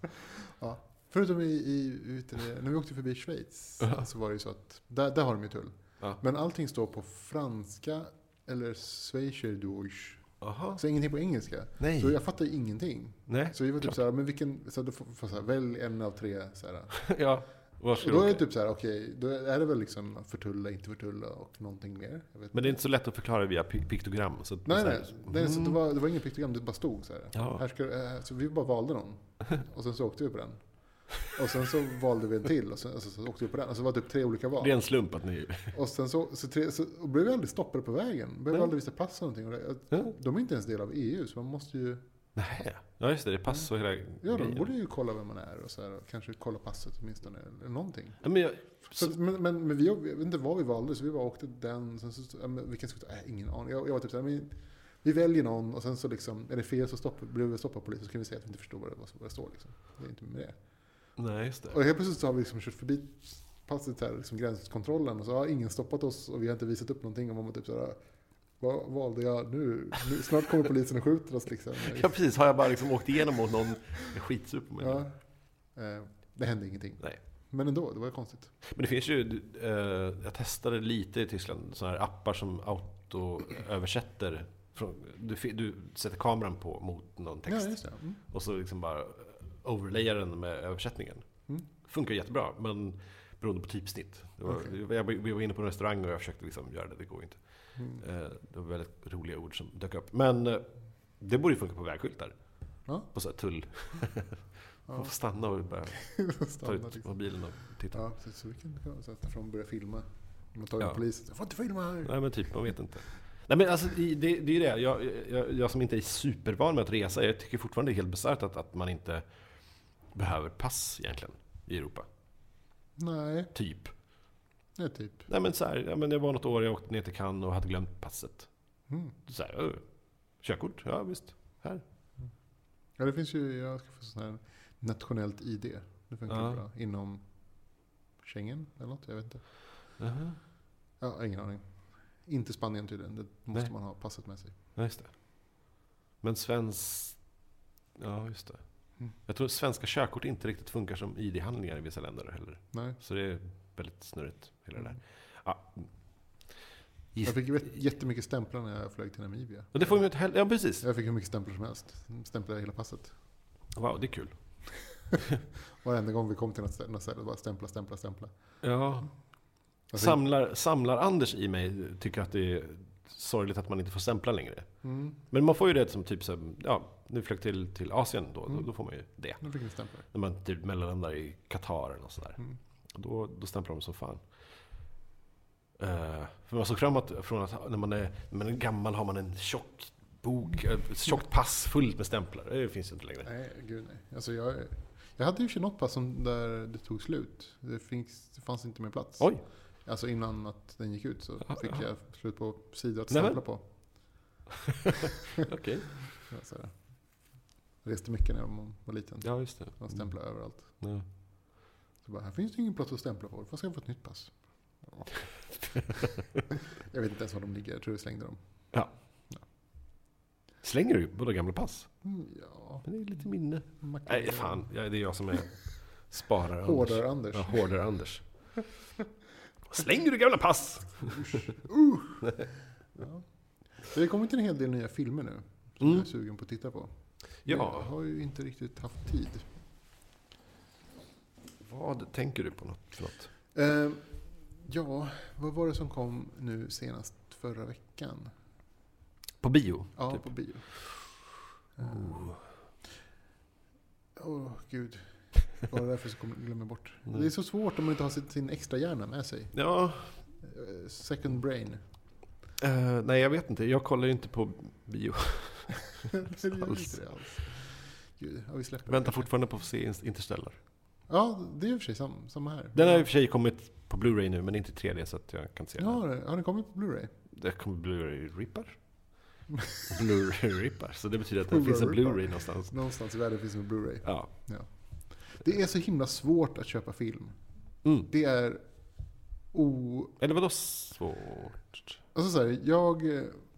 ja. Förutom i, i det, när vi åkte förbi Schweiz så var det ju så att där, där har de ju tull. Ja. Men allting står på franska eller schweizerdeutsch. Aha. Så ingenting på engelska. Nej. Så jag fattar ju ingenting. Nej. Så vi var typ såhär, men vilken, så får, får såhär, välj en av tre såhär. ja. Och då är det typ såhär, okej, då är det väl liksom förtulla, inte förtulla och någonting mer. Men det är inte så lätt att förklara via pi- piktogram. Så Nej, så nej. här- nej så det, Mm. var, det var ingen piktogram, det bara stod så här. Ja. här ska, eh, så vi bara valde någon. Och sen så åkte vi på den. Och sen så valde vi en till och sen alltså, så åkte vi på den. Alltså det var typ tre olika val. Det är en slump att ni... Och sen så, så, tre, så och blev vi aldrig stoppade på vägen. Behövde Nej. aldrig visa pass eller någonting. Och det, Ja. de är inte ens del av EU, så man måste ju... Nej. Ja, just det. Det är pass och hela Ja, de grejen. borde ju kolla vem man är och så här, och kanske kolla passet åtminstone. Eller någonting. Ja, men jag, Så, men, men, men vi, jag vet inte vad vi valde, så vi bara åkte den. Sen så, ja, men vilken vi ta? Äh, ingen aning. Jag, jag var typ såhär, men, vi väljer någon och sen så liksom, är det fel så stopp, blir vi stoppade av polisen så kan vi säga att vi inte förstår vad det, vad det står. Liksom. Det är inte med det. Nej, just det. Och helt plötsligt så har vi liksom kört förbi passet här, liksom gränskontrollen och så har ingen stoppat oss och vi har inte visat upp någonting. Och man typ såhär, vad valde jag nu? nu? Snart kommer polisen och skjuter oss liksom. Ja, precis. Har jag bara liksom åkt igenom mot någon skitsuper mig? Ja. Eh, det hände ingenting. Nej. Men ändå, det var konstigt. Men det finns ju, eh, jag testade lite i Tyskland, sådana här appar som auto-översätter. Du, du sätter kameran på mot någon text Ja. Mm. och så liksom bara overlayar den med översättningen. Mm. Funkar jättebra, men beroende på typsnitt. Var, Okej. jag, vi var inne på en restaurang och jag försökte liksom göra det, det går inte. Mm. Eh, det var väldigt roliga ord som dök upp. Men eh, det borde ju funka på vägskyltar. Ja. På så här tull. Man får stanna och bara ta Standard, ut liksom. mobilen och titta. Ja, precis. Så vi kan sätta fram och börja filma. Man tar Ja. polisen. Jag får inte filma här. Nej men typ, man vet inte. Nej men alltså det, det är ju det. Jag, jag, jag som inte är supervan med att resa, jag tycker fortfarande det är helt bisarrt att, att man inte behöver pass egentligen i Europa. Nej, Typ. nej typ. Nej men så här, ja, men det var något år jag åkte ner till Cannes och hade glömt passet. Mm. Så här, "Ö, körkort? Ja visst, här. Ja, det finns ju, jag ska få sån här nationellt ID. Det funkar Ja. bra. Inom Schengen eller något, jag vet inte. Jaha. Ja, ingen aning. Inte Spanien tydligen, det måste Nej. man ha passet med sig. Ja, just det. Men svensk... Ja, just det. Jag tror svenska körkort inte riktigt funkar som ID-handlingar i vissa länder heller. Nej. Så det är väldigt snurrigt, hela det där. Mm. Ja. Jag fick jättemycket stämplar när jag flög till Namibia. Och det får man ju inte heller... Ja, precis. Jag fick hur mycket stämplar som helst. Stämplade hela passet. Wow, det är kul. Varenda gång vi kom till något ställe, något ställe bara stämpla, stämpla, stämpla. Ja. Samlar, samlar Anders i mig tycker att det är sorgligt att man inte får stämpla längre. Mm, Men man får ju det som typ så, här, ja, nu flög till, till Asien då, då, Mm. då får man ju det. nu fick stämpla. När man typ mellanlandar i Qatar eller sådär. Mm. Då, då stämplar de som fan. Eh, för man såg framåt från att när man, är, när man är gammal har man en tjock bok, ett tjockt pass fullt med stämplar. Det finns ju inte längre. Nej, gud nej. Alltså jag, jag hade ju något pass som där det tog slut. Det, finns, det fanns inte mer plats. Oj! Alltså innan att den gick ut så Ja, fick ja. jag slut på sidor att stämpla på. Okej. Ja, här. Jag reste mycket när jag var liten. Ja, just det. Jag stämplade överallt. Ja. Så bara, här finns det ingen plats att stämpla på. Vad ska jag få ett nytt pass? Ja. jag vet inte ens var de ligger. Jag tror jag slängde dem. Slänger du båda gamla pass? Mm, ja, Men det är lite minne. Nej, fan. Ja, det är jag som är sparare Anders. Hårdare Anders. Ja, hårdare Anders. Slänger du gamla pass? Ja. Det har kommit en hel del nya filmer nu. Som Mm. jag är sugen på att titta på. Jag Ja, har ju inte riktigt haft tid. vad tänker du på något, för något? Eh, ja, vad var det som kom nu senast förra veckan? På bio? Ja, typ. på bio. Åh, Oh. oh, gud. Bara därför jag bort. Mm. Det är så svårt om man inte har sin, sin extra hjärna med sig. Ja, Eh, second brain. eh, nej jag vet inte. Jag kollar ju inte på bio. det gör Alls. inte det alls. Gud, ja, vi släpper Väntar det. fortfarande på att få se Interstellar. Ja, det är i och för sig sam, samma här. Den har i och för sig kommit på Blu-ray nu, men inte i 3D så att jag kan se Ja, den. har den- har den kommit på Blu-ray? Det kommer Blu-ray-rippar. Blu-ray-rippar. Så det betyder att det finns en. Blu-ray någonstans. Någonstans i världen finns det en Blu-ray. Ja. Det är så himla svårt att köpa film. Mm. Det är o... Eller vadå svårt? Alltså så här, jag...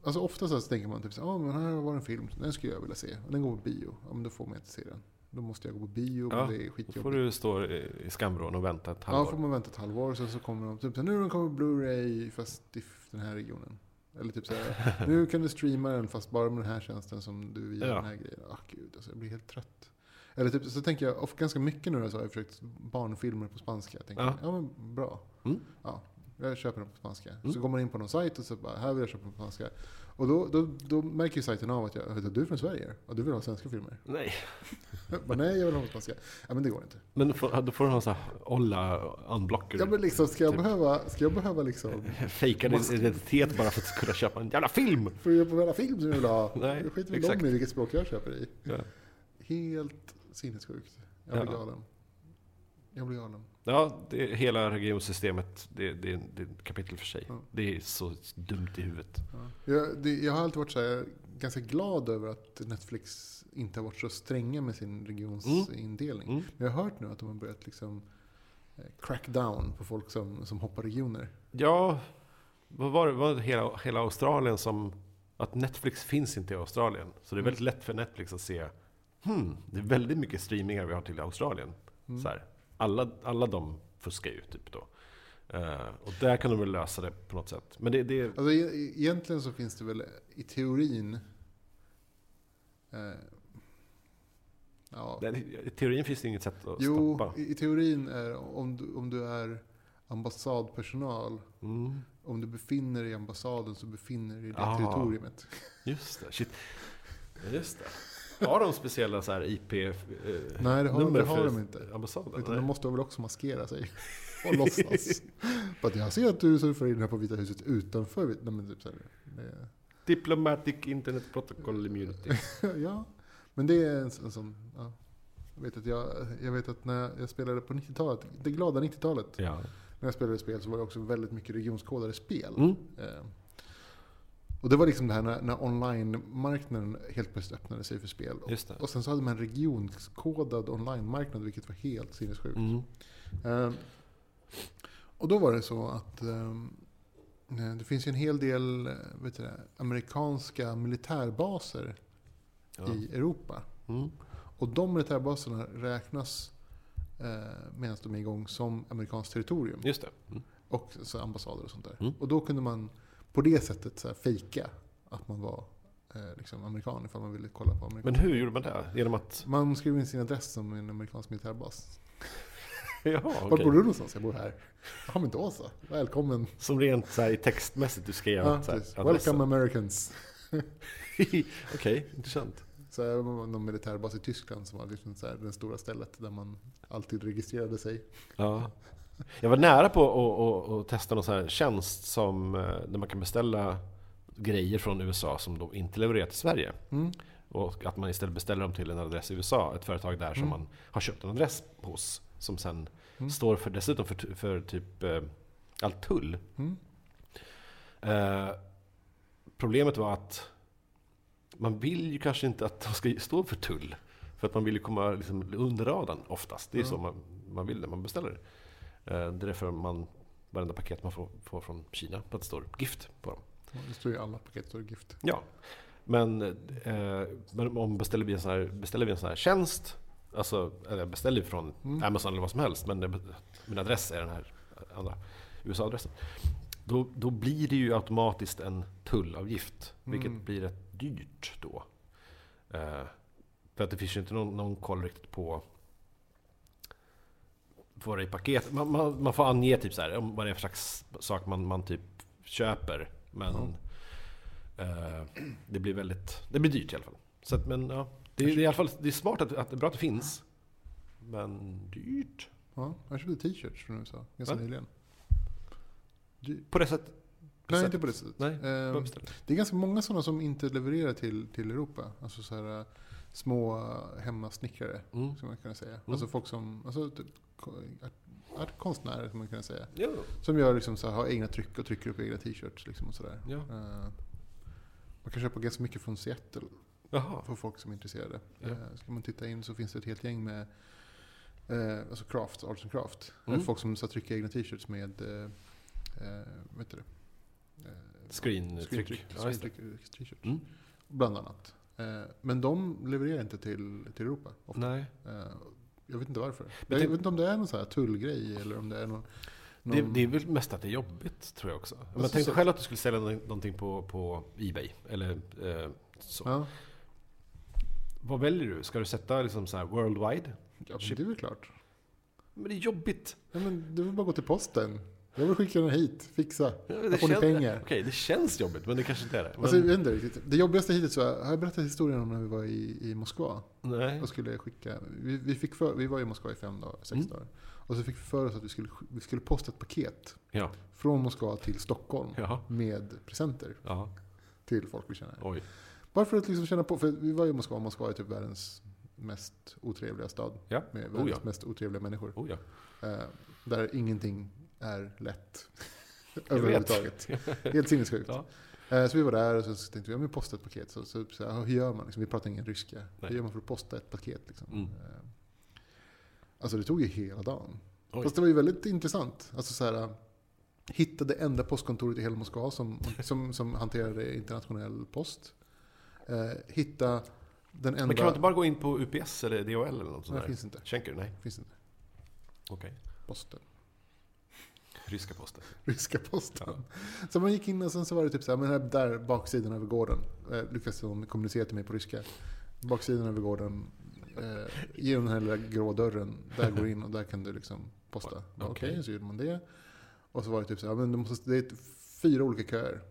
Alltså ofta så, tänker man typ så här, ah, men här var en film, den skulle jag vilja se. Den går på bio. Ja, men då får man inte se den. Då måste jag gå på bio, Ja, det är Då skitjobbigt. får du stå i skamvrån och vänta ett Ja, halvår. får man vänta ett halvår. Sen så kommer de typ så här, nu på Blu-ray fast i den här regionen. Eller typ så här, nu kan du streama den fast bara med den här tjänsten som du via Ja. den här grejen. Ah, gud, alltså, jag blir helt trött. Eller typ, så tänker jag, ganska mycket nu så har jag försökt barnfilmer på spanska. Jag tänker, Ja. ja, men bra. Mm. Ja, jag köper den på spanska. Mm. Så går man in på någon sajt och så bara, här vill jag köpa den på spanska. Och då, då, då märker ju sajten av att jag, du, är från Sverige och du vill ha svenska filmer. Nej. Jag bara, nej, jag vill ha på spanska. Ja, men det går inte. Men får- då får du ha så här olla unblocker. Ja, men liksom, ska jag Typ. behöva, ska jag behöva liksom Fejka din identitet bara för att kunna köpa en jävla film. Får jag på varenda film som jag vill ha? Nej, jag skiter väl om i vilket språk jag köper i. Ja. Helt sinnessjukt. Jag blir Ja. galen. Jag blir galen. Ja, det, hela regionsystemet, det, det, det är ett kapitel för sig. Ja. Det är så dumt i huvudet. Ja. Jag, det, jag har alltid varit så här, ganska glad över att Netflix inte har varit så stränga med sin regionsindelning. Mm. Men jag har hört nu att de har börjat liksom eh, crack down på folk som, som hoppar regioner. Ja, vad var det? Var det hela, hela Australien som... Att Netflix finns inte i Australien. Så det är Mm. väldigt lätt för Netflix att se Hmm, det är väldigt mycket streamingar vi har till Australien. Mm. Så här, alla, alla de fuskar ju typ då. Eh, och där kan de väl lösa det på något sätt. Men det, det Alltså, e- egentligen så finns det väl i teorin eh, ja, I teorin finns det inget sätt att Jo, stoppa. i, i teorin är om du, om du är ambassadpersonal, Mm, om du befinner dig i ambassaden så befinner du dig i det Ah. territoriumet. just det, shit. Just det. Har de speciella så här IP eh, Nej, det har, det har de inte. ambassaden? Utan de måste väl också maskera sig och låtsas. För att jag ser att du surfar in här på Vita huset utanför. Nej, men typ så här, det, Diplomatic Internet Protocol Immunity. ja, men det är en, en sån... Ja. Jag, vet att jag, jag vet att när jag spelade på 90-talet, det glada 90-talet, Ja. när jag spelade spel så var det också väldigt mycket regionskodade spel. Mm. Eh, och det var liksom det här när, när online-marknaden helt plötsligt öppnade sig för spel. Och, och sen så hade man en regionskodad online-marknad, vilket var helt sinnessjukt. Mm. Eh, och då var det så att eh, det finns ju en hel del eh, vet du, amerikanska militärbaser Ja. i Europa. Mm. Och de militärbaserna räknas eh, medan de är igång som amerikanskt territorium. Just det. Mm. Och så ambassader och sånt där. Mm. Och då kunde man på det sättet så här fejka att man var eh, liksom amerikan ifall man ville kolla på amerikan. Men hur gjorde man det? Genom att... Man skrev in sin adress som en amerikansk militärbas. Jaha, Var okej. bor du någonstans? Jag bor här. Ja men då så. Välkommen. Som rent så här, textmässigt du skrev Ja, så här, adressen. Welcome Americans. Okej, intressant. Så här, var någon militärbas i Tyskland som var liksom så här, det stora stället där man alltid registrerade sig. Ja. Jag var nära på att, testa någon sån här tjänst som, eh, där man kan beställa grejer från USA som de inte levererar till Sverige. Mm. Och att man istället beställer dem till en adress i USA, ett företag där som Mm. man har köpt en adress hos. Som sen Mm. står för, dessutom för, för typ eh, all tull. Mm. Eh, problemet var att man vill ju kanske inte att de ska stå för tull. För att man vill ju komma liksom under radarn oftast. Det är Ja. så man, man vill när man beställer. Eh, det är därför man, varenda paket man får, får från Kina, att det står gift på dem. Det står ju i alla paket, står gift. Ja, men, eh, men om beställer vi en sån här, beställer vi en sån här tjänst, alltså, eller beställer vi från Mm. Amazon eller vad som helst, men det, min adress är den här andra USA-adressen. Då, då blir det ju automatiskt en tullavgift, vilket Mm. blir rätt dyrt då. Eh, för att det finns ju inte någon, någon koll riktigt på vad det i paketet. Man, man, man får ange typ så här, om vad det är för slags sak man, man typ köper. Men eh, det blir väldigt, det blir dyrt i alla fall. Så att, men ja, det, är- det är i alla fall det är smart att, att det är bra att det finns. Men dyrt. Ja, jag köpte t-shirts från USA ganska Va? nyligen. Dy- På det sättet. Nej, inte på det sättet. Nej, beställ. det är ganska många sådana som inte levererar till, till Europa. Alltså så här, små hemmasnickrare, Mm. skulle man kunna säga. Alltså folk som, alltså typ, art, konstnärer, skulle man kunna säga. Ja. Som gör liksom så här, har egna tryck och trycker upp egna t-shirts liksom och sådär. Ja. Eh, man kan köpa ganska mycket från Seattle Jaha. för folk som är intresserade. Ja. Eh, ska man titta in så finns det ett helt gäng med eh, alltså craft, arts and craft. Mm. Folk som så här, trycker egna t-shirts med eh, vad heter det? Screentryck. Screentryck. Screentryck t-shirts. Mm. Bland annat. Eh, men de levererar inte till, till Europa. Ofta. Nej. Eh, jag vet inte varför. Men Jag vet inte om det är någon så här tullgrej eller om det är någon... Det, någon det är väl mest att det är jobbigt, tror jag också. Men Alltså, tänk dig så- själv att du skulle sälja nå- någonting på, på Ebay. Eller eh, så. ja, Vad väljer du? Ska du sätta liksom så här worldwide? ja, men det är väl klart. Men det är jobbigt. Ja, men det är väl bara gå till posten. Jag vill skicka den hit, fixa. Ja, får ni pengar. Okej, det känns jobbigt, men det kanske inte är det. Men, Alltså, jag vet inte riktigt. Det jobbigaste hittills var, har jag berättat historien om när vi var i, i Moskva? nej. Och skulle skicka, vi, vi, fick för, vi var i Moskva i fem dagar, sex Mm. dagar. Och så fick vi för oss att vi skulle, sk- vi skulle posta ett paket Ja. från Moskva till Stockholm Jaha. med presenter Ja. till folk vi känner. Oj. Bara för att liksom känna på, för vi var i Moskva, Moskva är typ världens mest otrevliga stad. Ja. Med Oh, världens ja. mest otrevliga människor. Oh, ja. Eh, där ingenting är lätt. Överhuvudtaget. Helt sinnessjukt. Ja. Eh, Så vi var där och så tänkte vi, ja men posta ett paket. Så, så, så hur gör man? Liksom, vi pratar ingen ryska. Nej. Hur gör man för att posta ett paket? Liksom? Mm. Eh, Alltså det tog ju hela dagen. Oj. Fast det var ju väldigt intressant. Alltså så här, hitta det enda postkontoret i hela Moskva som, som, som hanterade internationell post. Eh, hitta den enda... Men kan man inte bara gå in på UPS eller DHL eller något sånt Nej, där? finns inte. Schenker? Nej. Finns inte. Okej. Posten. Ryska posten. Ryska posten. Så man gick in och sen så var det typ så här, men här, där baksidan över gården. Eh, lyckades de kommunicera till mig på ryska. Baksidan över gården. Eh, genom den här lilla grå dörren. Där går du in och där kan du liksom posta. Okej, Okej. så gjorde man det. Och så var det typ så här, men du måste, det är ett- fyra olika köer.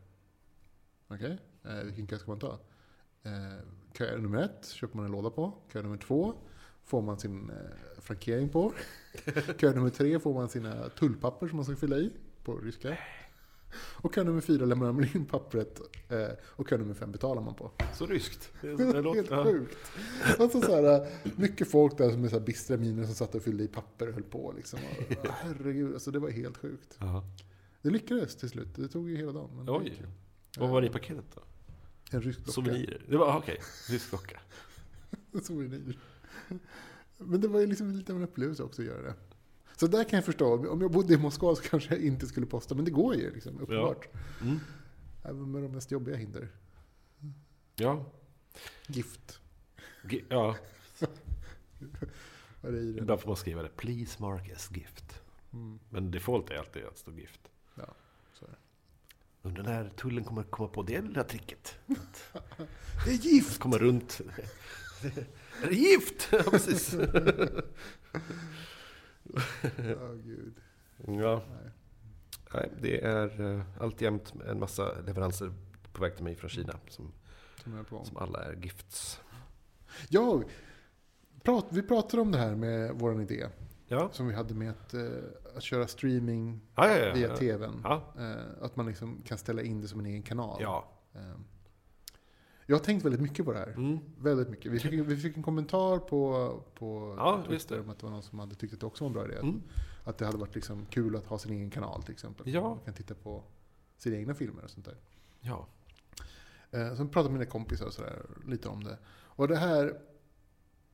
Okej, eh, vilken kö ska man ta? Eh, kö nummer ett köper man en låda på. Kö nummer två får man sin eh, frankering på. Kö nummer tre får man sina tullpapper som man ska fylla i på ryska. Och kö nummer fyra lämnar man in pappret eh, och kö nummer fem betalar man på. Så ryskt. Det, Det det låter, helt sjukt. Alltså så här, mycket folk där som med så här bistra miner som satt och fyllde i papper och höll på. Liksom. Och, herregud, alltså det var helt sjukt. Jaha. Det lyckades till slut. Det tog ju hela dagen. Men Oj. Vad var det i paketet då? En rysk docka. Souvenirer? Det var, ah, okej. Rysk docka. En souvenir. Men det var ju liksom lite av en upplevelse också att göra det. Så där kan jag förstå. Om jag bodde i Moskva så kanske jag inte skulle posta. Men det går ju liksom, uppenbart. Mm. Även med de mest jobbiga hinder. Ja. Gift. G- ja. Vad är det? Ibland får man skriva det. Please mark as gift. Mm, Men default är alltid att stå gift. så är det. Undrar när tullen kommer komma på det lilla tricket. Det är gift! Komma runt. Är det gift? Ja, precis. Ja, gud. Ja. Nej. Nej, det är uh, alltjämt en massa leveranser på väg till mig från Kina som, Som som alla är gifts. Ja, prat, vi pratade om det här med vår idé. Ja, Som vi hade med att, eh, att köra streaming ja, ja. ja, via tvn. Eh, att man liksom kan ställa in det som en egen kanal. Ja. Jag har tänkt väldigt mycket på det här. Mm. Väldigt mycket. Vi fick, vi fick en kommentar på, på Ja, Twitter om att det var någon som hade tyckt att det också var en bra idé. Mm. Att det hade varit liksom kul att ha sin egen kanal till exempel. Ja. Man kan titta på sina egna filmer och sånt där. ja. Eh, så pratade med mina kompisar och sådär, lite om det. Och det här,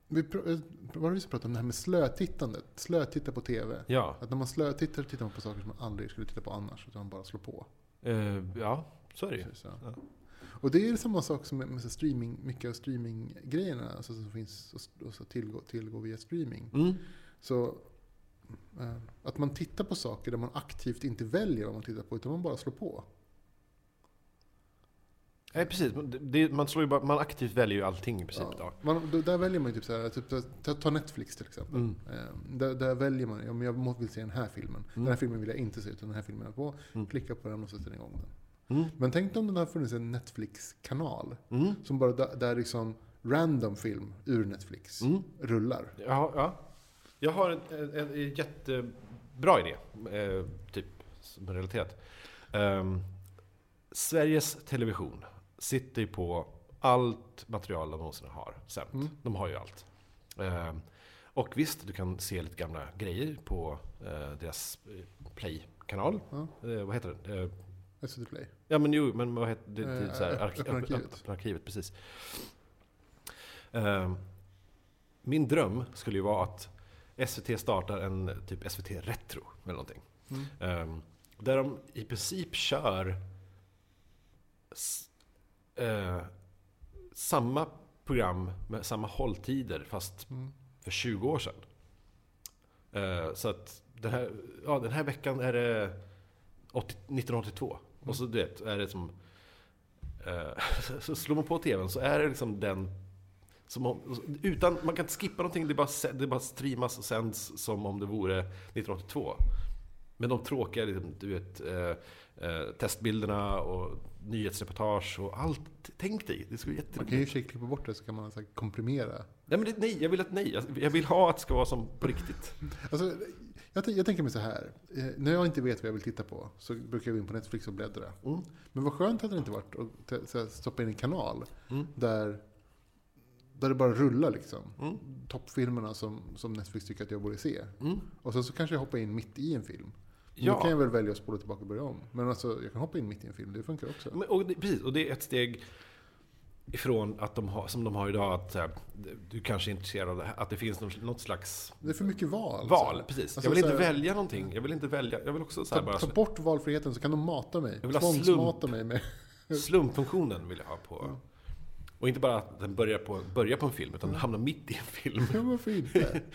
vi, eh, var det vi som pratade om det här med slötittandet? Slötitta på TV. Ja, Att när man slötittar tittar man på saker som man aldrig skulle titta på annars, utan man bara slår på. Eh, ja så är det ju. Precis, ja. Ja. Och det är samma sak som med, streaming, mycket av streaminggrejerna alltså som finns att- att tillgå, tillgå via streaming. Mm. Så eh, att man tittar på saker där man aktivt inte väljer vad man tittar på, utan man bara slår på. Nej, precis. Det, man, slår bara, man aktivt väljer ju allting i princip. Ja. Man, då- där väljer man ju typ så här, typ, ta, ta Netflix till exempel. Mm. Eh, där, där väljer man, ja, men jag vill se den här filmen. Den här filmen vill jag inte se, utan den här filmen är på. Mm. Klicka på den och sätter igång den. Mm. Men tänk om det hade funnits en Netflix-kanal. Mm. Som bara, där, liksom random film ur Netflix Mm. rullar. Ja, ja. Jag har en, en, en jättebra idé, eh, typ, som är relaterat. Ehm, Sveriges Television sitter ju på allt material de någonsin har sänt. Mm. De har ju allt. Ehm, och visst, du kan se lite gamla grejer på eh, deras eh, Play-kanal. Ja. Eh, vad heter det? Eh, SVT Play. Ja men jo, men vad heter det? det, Eh, så här, arki- Öppna arkivet. Öppna arkivet, precis. Ehm, min dröm skulle ju vara att SVT startar en typ SVT Retro eller någonting. Mm. Ehm, där de i princip kör eh, samma program med samma hålltider fast Mm. för 20 år sedan. Eh, så att den här, ja, den här veckan är det 80, 1982. Och så du vet, är det som... Eh, så slår man på TVn så är det liksom den... Som om, utan, man kan inte skippa någonting, det bara, det bara streamas och sänds som om det vore 1982. Men de tråkiga, liksom, du vet, eh, eh, testbilderna och nyhetsreportage och allt. Tänk dig, det skulle vara Man kan ju i jätteroligt. klippa bort det så kan man så komprimera. Nej, men det, nej, jag vill att nej. Jag vill ha att det ska vara som på riktigt. Alltså, jag, jag tänker mig så här. Eh, när jag inte vet vad jag vill titta på så brukar jag gå in på Netflix och bläddra. Mm. Men vad skönt hade det inte varit att stoppa in en kanal Mm. där, där det bara rullar liksom. Mm. Toppfilmerna som, som Netflix tycker att jag borde se. Mm. Och sen så kanske jag hoppar in mitt i en film. Ja. Då kan jag väl välja att spola tillbaka och börja om. Men alltså, jag kan hoppa in mitt i en film, det funkar också. Men, och det, precis, och det är ett steg ifrån att de har, som de har idag, att här, du kanske är intresserad av det här, att det finns något, slags Det är för mycket val. val. så. Precis. Alltså, jag vill inte här- välja någonting. Jag vill inte välja. Jag vill också så här, Ta, bara ta bort valfriheten så kan de mata mig. Jag vill ha Tvångsmata mig med... slumpfunktionen vill jag ha på. Och inte bara att den börjar på, börjar på en film, utan den hamnar mitt i en film. Ja, varför inte?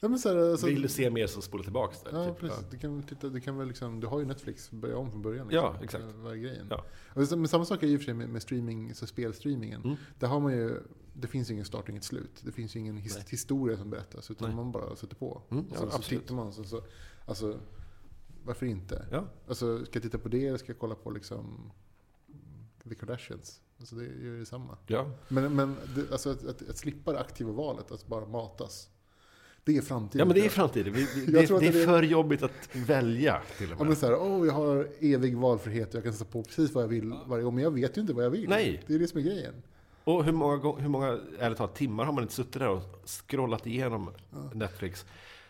Ja, men så här, alltså, Vill du se mer så spola tillbaks där. Ja, typ. precis. Du kan, titta, du kan väl liksom, du har ju Netflix, börja om från början. Liksom. Ja, exakt. Vad är grejen? Ja. Och men samma sak är ju för sig med, med streaming, så spelstreamingen. Mm. Där har man ju, det finns ju ingen start och inget slut. Det finns ju ingen his, Nej. historia som berättas, utan Nej. man bara sätter på. Mm, och ja, så, så tittar man, så, så, alltså, varför inte? Ja. Alltså, ska jag titta på det eller ska jag kolla på liksom The Kardashians? Alltså det gör ju detsamma. Ja. Men, men det, alltså att, att, att slippa det aktiva valet, att bara matas. Det är framtiden. ja, men det är framtiden. Vi, vi, det, det är det för jobbigt att välja till och Ja, med. men så här, åh, jag har evig valfrihet och jag kan sätta på precis vad jag vill varje gång. Men jag vet ju inte vad jag vill. Nej. Det är det som är grejen. Och hur många, hur många ärligt talat, timmar har man inte suttit där och scrollat igenom Netflix?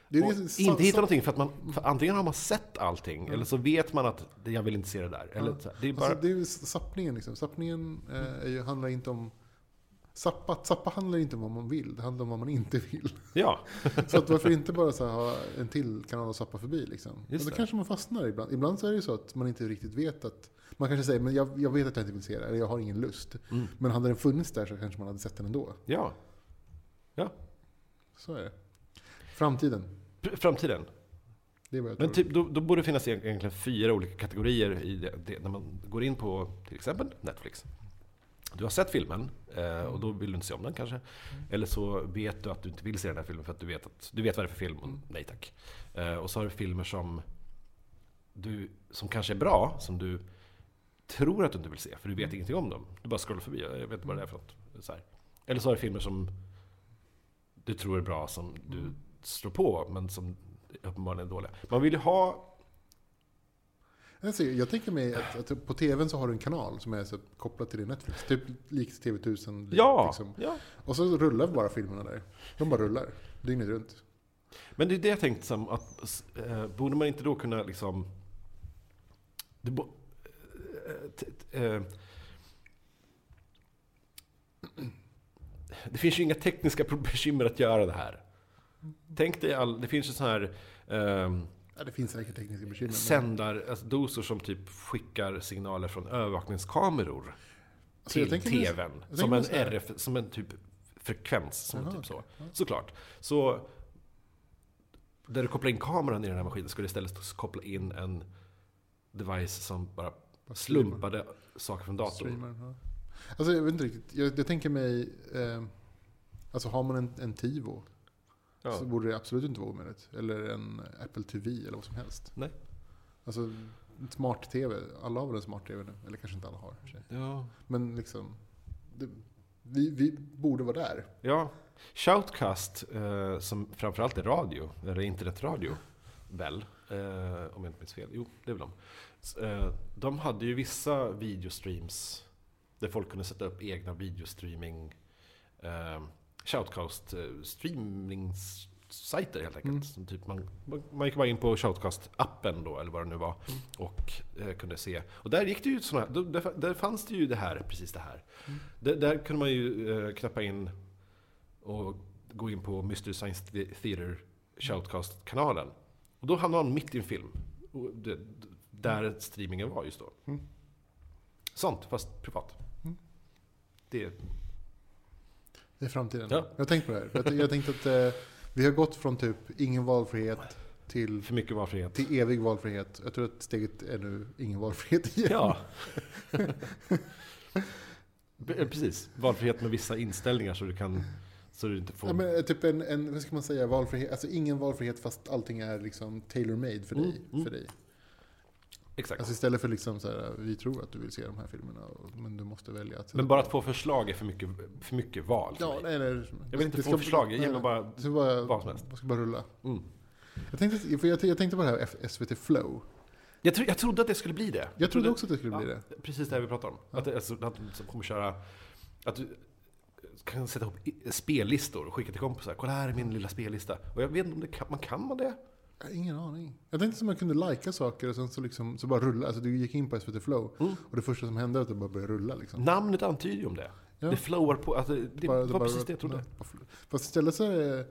Det är och det, inte hittat någonting för att man, för antingen har man sett allting, eller så vet man att jag vill inte se det där. Eller så här, det är bara... Alltså, det är ju sappningen liksom. Sappningen eh, handlar inte om... Sappa, att sappa handlar inte om vad man vill, det handlar om vad man inte vill. Ja, Så att varför inte bara så ha en till kanal att sappa förbi liksom? Just och då det. kanske man fastnar ibland. Ibland så är det ju så att man inte riktigt vet att... Man kanske säger, men jag, jag vet att jag inte vill se det, eller jag har ingen lust. Mm. Men hade den funnits där så kanske man hade sett den ändå. ja. Så är det. Framtiden. Pr- Framtiden. Det är vad jag Men tror. typ, då, då borde det finnas egentligen fyra olika kategorier i det, det, när man går in på till exempel Netflix. Du har sett filmen eh, och då vill du inte se om den kanske. Eller så vet du att du inte vill se den här filmen för att du vet, att, du vet vad det är för film och nej tack. Eh, och så har du filmer som, du, som kanske är bra, som du tror att du inte vill se för du vet ingenting om dem. Du bara scrollar förbi, jag vet inte vad det är för något. Så här. Eller så har du filmer som du tror är bra, som du slår på men som uppenbarligen är dåliga. Man vill ju ha Ser, jag tänker mig att, att på TVn så har du en kanal som är så kopplad till din Netflix. Typ likt TV1000. Ja, Liksom. ja. Och så rullar bara filmerna där. De bara rullar. Dygnet runt. Men det är det jag tänkte som att, eh, borde man inte då kunna liksom... Det bo, eh, t- eh, det finns ju inga tekniska bekymmer att göra det här. Tänk dig all, det finns ju sån här ehm, Ja, det finns säkert tekniska bekymmer. men- sändar, alltså som typ skickar signaler från övervakningskameror Alltså, till TVn. tänker Som en RF, som en typ frekvens. Som Jaha, typ så. Ja. Såklart. Så där du kopplar in kameran i den här maskinen skulle istället koppla in en device som bara slumpade saker från datorn. Streamar, ja. Alltså jag vet inte riktigt. Jag, jag tänker mig... Eh, alltså har man en, en TiVo Ja. så borde det absolut inte vara omöjligt. Eller en Apple TV eller vad som helst. Nej. Alltså smart-TV. Alla har väl en smart-TV nu? Eller kanske inte alla har. Ja. Men liksom... Det, vi, vi borde vara där. ja. Shoutcast, eh, som framförallt är radio, eller internetradio, väl? Eh, om jag inte minns fel. Jo, det är väl de. Eh, de hade ju vissa videostreams där folk kunde sätta upp egna videostreaming eh, Shoutcast eh, helt enkelt. Mm. Som typ man, man, gick bara in på Shoutcast-appen då, eller vad det nu var, Mm. och eh, kunde se. Och där gick det ju såna, då- där, där fanns det ju det här, precis det här. Mm. Där, där kunde man ju eh, knappa in och gå in på Mystery Science Theater Shoutcast-kanalen. Och då hamnade man mitt i en film. Och det, där streamingen var just då. Mm. Sånt, fast privat. Mm. Det, Det är framtiden. Ja. Jag har tänkt på det här. Jag, jag tänkte att eh, vi har gått från typ ingen valfrihet till, för mycket valfrihet. till evig valfrihet. Jag tror att steget är nu ingen valfrihet igen. Ja. Eh, Precis. Valfrihet med vissa inställningar så du kan så du inte får... Ja, men, eh, typ en, en, vad ska man säga, valfrihet. Alltså ingen valfrihet fast allting är liksom tailor-made för dig. Mm, mm. För dig. Exakt. Alltså istället för liksom så här, vi tror att du vill se de här filmerna, men du måste välja att... men bara att få förslag är för mycket, för mycket val för Ja, nej, nej. Jag vill inte få förslag, mig nej, bara bara, vad som helst. det ska bara rulla. Mm. Jag tänkte, för jag, jag tänkte på det här SVT Flow. Jag, tro, jag trodde att det skulle bli det. Jag trodde också att det skulle bli Ja, det. Precis det här vi pratar om. Ja. Att, alltså, att de kommer köra... Att du kan sätta ihop spellistor och skicka till kompisar. Kolla här är min lilla spellista. Och jag vet inte om det kan man, kan man det? Jag har ingen aning. Jag tänkte att man kunde lika saker och sen så, liksom, så bara rulla. Alltså du gick in på SVT Flow Mm. och det första som hände var att det bara började rulla. Liksom. Namnet antyder ju om det. Ja. Det flowar på. Alltså, det Bara- var bara- precis det jag trodde. bara- Fast istället så är det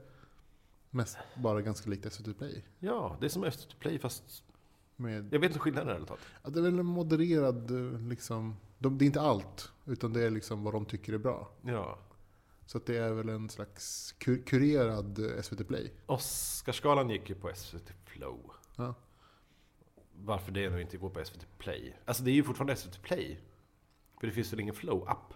mest bara ganska likt SVT Play. Ja, det är som SVT Play fast... Med, Jag vet inte skillnaden ärligt talat. ja, det är väl en modererad, eh, liksom, de, det är inte allt, utan det är liksom vad de tycker är bra. Ja. Så att det är väl en slags kur, kurerad SVT Play. Oscarsgalan gick ju på SVT Flow. Ja. Varför det nu inte går på SVT Play? Alltså det är ju fortfarande SVT Play. För det finns väl ingen Flow-app?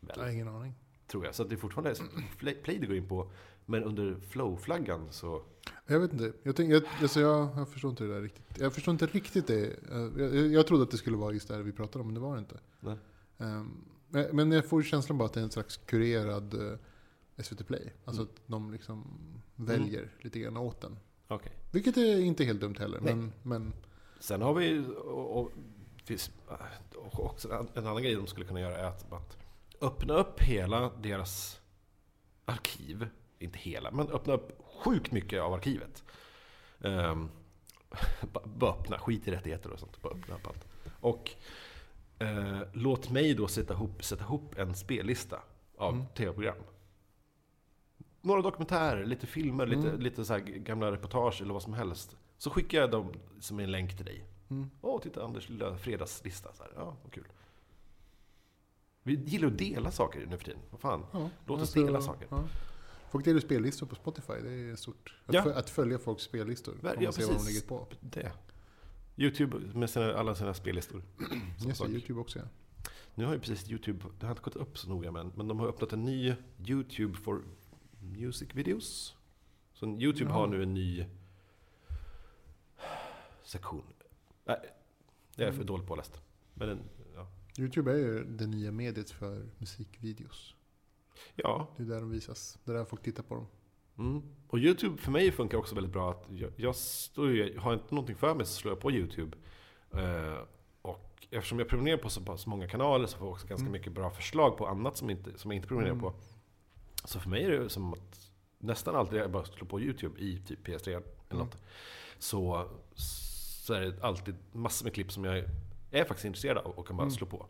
Jag har ingen aning. Tror jag. Så att det är fortfarande SVT Play det går in på. Men under Flow-flaggan så... Jag vet inte. Jag, tänk, jag, alltså jag, jag förstår inte det där riktigt. Jag förstår inte riktigt det. Jag, jag, jag trodde att det skulle vara just det här vi pratade om, men det var det inte. Nej. Ehm, men- jag får känslan bara att det är en slags kurerad eh, SVT Play. Alltså Mm. att de liksom väljer lite grann åt den. Okej. Vilket är inte helt dumt heller. Nej. Men, men Sen har vi... Och, och, finns, och också en, en annan grej de skulle kunna göra är att, att öppna upp hela deras arkiv. Inte hela, men öppna upp sjukt mycket av arkivet. Um, bara öppna, skit i rättigheter och sånt. Bara öppna upp allt. Och eh, låt mig då sätta ihop, sätta ihop en spellista av Mm. tv-program. Några dokumentärer, lite filmer, lite, Mm. lite så här gamla reportage eller vad som helst. Så skickar jag dem som en länk till dig. mm. Åh, titta Anders lilla fredagslista. Så här. Ja, vad kul. Vi gillar att dela saker nu för tiden. Vad fan. Ja, Låt oss alltså, dela saker. Ja. Folk delar spellistor på Spotify, det är stort. Att, Ja. följa folks spellistor. Ja, man ser vad de ligger på. Det. Youtube med sina, alla sina spellistor. Just det. YouTube också ja. Nu har ju precis Youtube, det har inte gått upp så noga men, men de har öppnat en ny Youtube for Music Videos. Så Youtube Ja. har nu en ny sektion. Nej, jag är för Mm. dåligt påläst. Men den, ja. YouTube är ju det nya mediet för musikvideos. ja. Det är där de visas. Det är där folk tittar på dem. Mm. Och Youtube för mig funkar också väldigt bra. att Jag, jag, står har inte någonting för mig så slår jag på Youtube. Eh, och eftersom jag prenumererar på så pass många kanaler så får jag också ganska Mm. mycket bra förslag på annat som, inte, som jag inte prenumererar Mm. på. Så för mig är det som att nästan alltid jag bara slår på Youtube i typ PS3 eller Mm. något. Så, så är det alltid massor med klipp som jag är faktiskt intresserad av och kan bara Mm. slå på.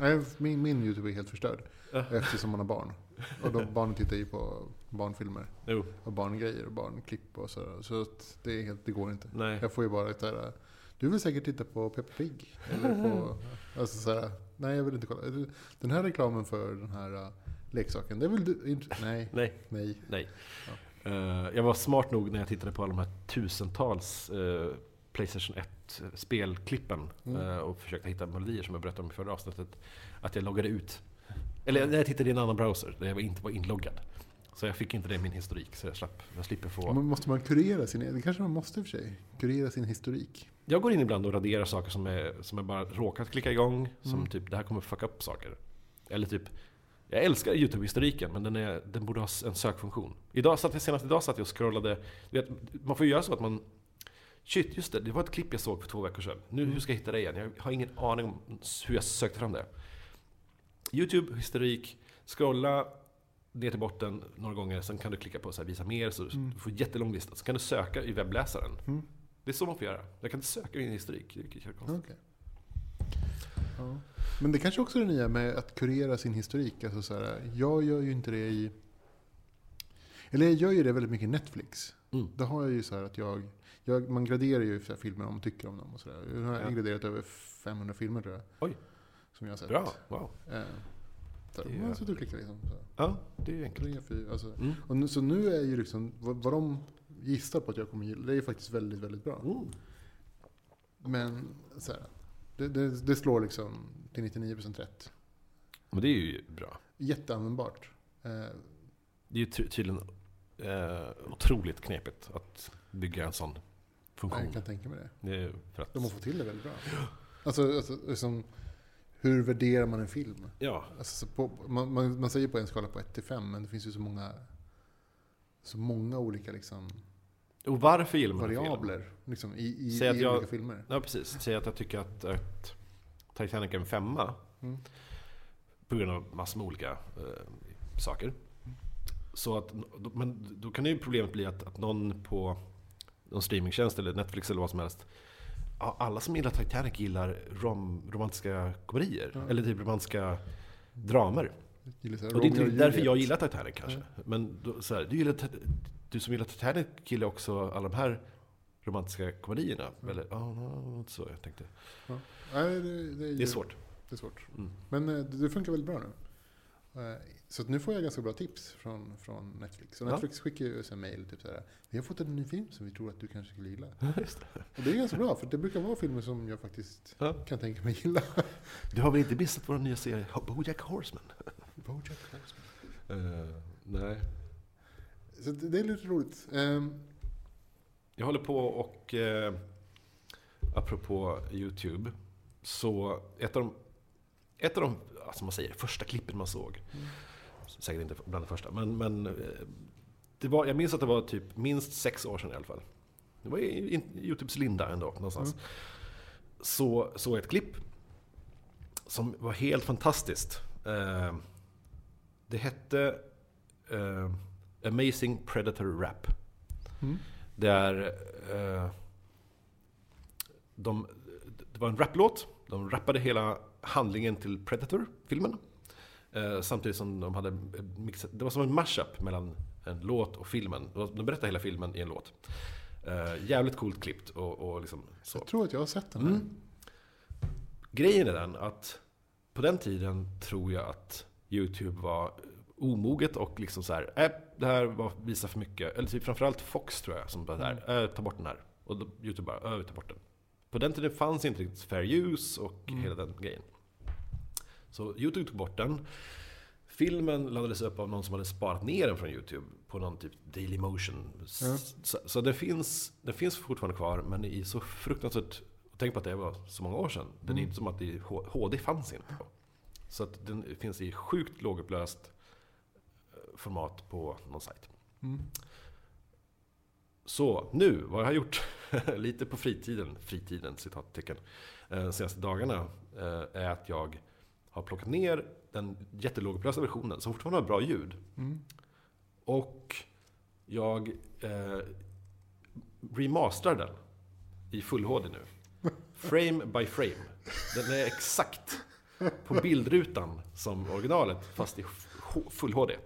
Nej, min, min YouTube är helt förstörd. Ja. Eftersom man har barn. Och då barnen tittar ju på barnfilmer. Jo, Och barngrejer och barnklipp och sådär. Så att det, är helt, det går inte. nej. Jag får ju bara ett där. Du vill säkert titta på Peppa Pig. Eller på, alltså såhär, nej jag vill inte kolla. Den här reklamen för den här uh, leksaken, det vill du inte? Nej, Nej. nej. Nej. Eh, jag var smart nog när jag tittade på alla de här tusentals eh, Playstation 1-spelklippen Mm. eh, och försökte hitta melodier som jag berättade om i förra avsnittet. Att jag loggade ut. Eller när jag tittade i en annan browser där jag inte var inloggad. Så jag fick inte det i min historik, så jag, slapp, jag slipper få... Men måste man kurera sin, det kanske man måste i och för sig. Kurera sin historik. Jag går in ibland och raderar saker som, är, som jag bara råkat klicka igång. Som Mm. typ, det här kommer fucka upp saker. Eller typ, jag älskar YouTube-historiken men den, är, den borde ha en sökfunktion. Idag satt jag, senast idag satt jag och scrollade. Vet, man får ju göra så att man... Shit, just det, det var ett klipp jag såg för två veckor sedan. Nu, hur ska jag hitta det igen? Jag har ingen aning om hur jag sökte fram det. YouTube, historik, scrolla ner till botten några gånger, sen kan du klicka på så här, visa mer, så Mm. du får jättelång lista. Sen kan du söka i webbläsaren. Mm. Det är så man får göra. Jag kan inte söka i min historik, vilket är konstigt. Okej. Ja. Men det kanske också är det nya med att kurera sin historik. Alltså så här, jag gör ju inte det i... Eller jag gör ju det väldigt mycket i Netflix. Mm. Då har jag ju så här att jag... jag man graderar ju så filmer om man tycker om dem och sådär. Jag har Ja. graderat över 500 filmer tror jag. Oj. Som jag har sett. Bra, wow. Eh, så Det är- sitter och klickar liksom. Så. Ja, det är ju enkelt. Tre, fyra, alltså. Mm. och nu, så nu är ju liksom, vad, vad de gissar på att jag kommer gilla, det är faktiskt väldigt, väldigt bra. Mm. Men så här, det, det, det slår liksom till 99% rätt. Men det är ju bra. Jätteanvändbart. Eh, Det är ju ty- tydligen eh, otroligt knepigt att bygga en sån funktion. jag kan tänka mig det. Det för att... De har fått till det väldigt bra. Alltså, alltså liksom, hur värderar man en film? Ja, Alltså, så på, man, man, man säger på en skala på 1 till 5, men det finns ju så många, så många olika liksom, och varför gillar man en film? variabler liksom, i, i, Säg att i jag- olika filmer. Ja, precis. Säg att jag tycker att, att Titanic är en femma. Mm. På grund av massor med olika eh, saker. Så att, men då kan ju problemet bli att, att någon på någon streamingtjänst eller Netflix eller vad som helst. ja, Alla som gillar Titanic gillar rom, romantiska komedier. Ja. Eller typ romantiska dramer. Och det är inte därför jag gillar Titanic kanske. Men då, så här, du, gillar, du som gillar Titanic gillar också alla de här romantiska komedierna. Mm. Eller, ja, no, så jag tänkte. Ja. Nej, det, det, Det är svårt. Det är svårt. Mm. Men eh, det funkar väldigt bra nu. Eh, Så att nu får jag ganska bra tips från, från Netflix. Och Ja. Netflix skickar ju en mail typ såhär. Vi har fått en ny film som vi tror att du kanske skulle gilla. Just det. Och det är ganska bra, för det brukar vara filmer som jag faktiskt Ja. kan tänka mig gilla. Du har väl inte missat vår nya serie Bojack Horseman? Bojack Horseman. Uh, nej. Så det, det är lite roligt. Ehm, Jag håller på och, eh, apropå YouTube, så ett av de, ett av de alltså man säger, första klippen man såg, Mm. säkert inte bland de första, men, men eh, det var, jag minns att det var typ minst sex år sedan i alla fall. Det var i, i Youtubes linda ändå, någonstans. Mm. Så såg jag ett klipp som var helt fantastiskt. Eh, det hette eh, Amazing Predator Rap. mm. Där eh, de, det var en raplåt. De rappade hela handlingen till Predator-filmen. Eh, samtidigt som de hade mixat, det var som en mashup mellan en låt och filmen. De berättade hela filmen i en låt. Eh, jävligt coolt klippt och, och liksom så. Jag tror att jag har sett den här. Mm. Grejen är den att på den tiden tror jag att YouTube var omoget och liksom så här, äh, det här var, visar för mycket. Eller typ framförallt Fox tror jag som bara där, äh, ta bort den här. Och Youtube bara, äh, ta bort den. På den tiden fanns inte riktigt fair use och Mm. hela den grejen. Så Youtube tog bort den. Filmen laddades upp av någon som hade sparat ner den från Youtube på någon typ Dailymotion. S- Ja. Så, så det, finns, det finns fortfarande kvar, men i så fruktansvärt... Tänk på att det var så många år sedan. Den är Mm. inte som att det, HD fanns inte. då. Så att den finns i sjukt lågupplöst eh, format på någon sajt. Mm. Så nu, vad jag har gjort lite på fritiden, fritiden citattecken, eh, de senaste dagarna eh, är att jag har plockat ner den jättelågupplösta versionen som fortfarande har bra ljud. Mm. Och jag eh, remasterar den i full HD nu. Frame by frame. Den är exakt på bildrutan som originalet fast i full HD.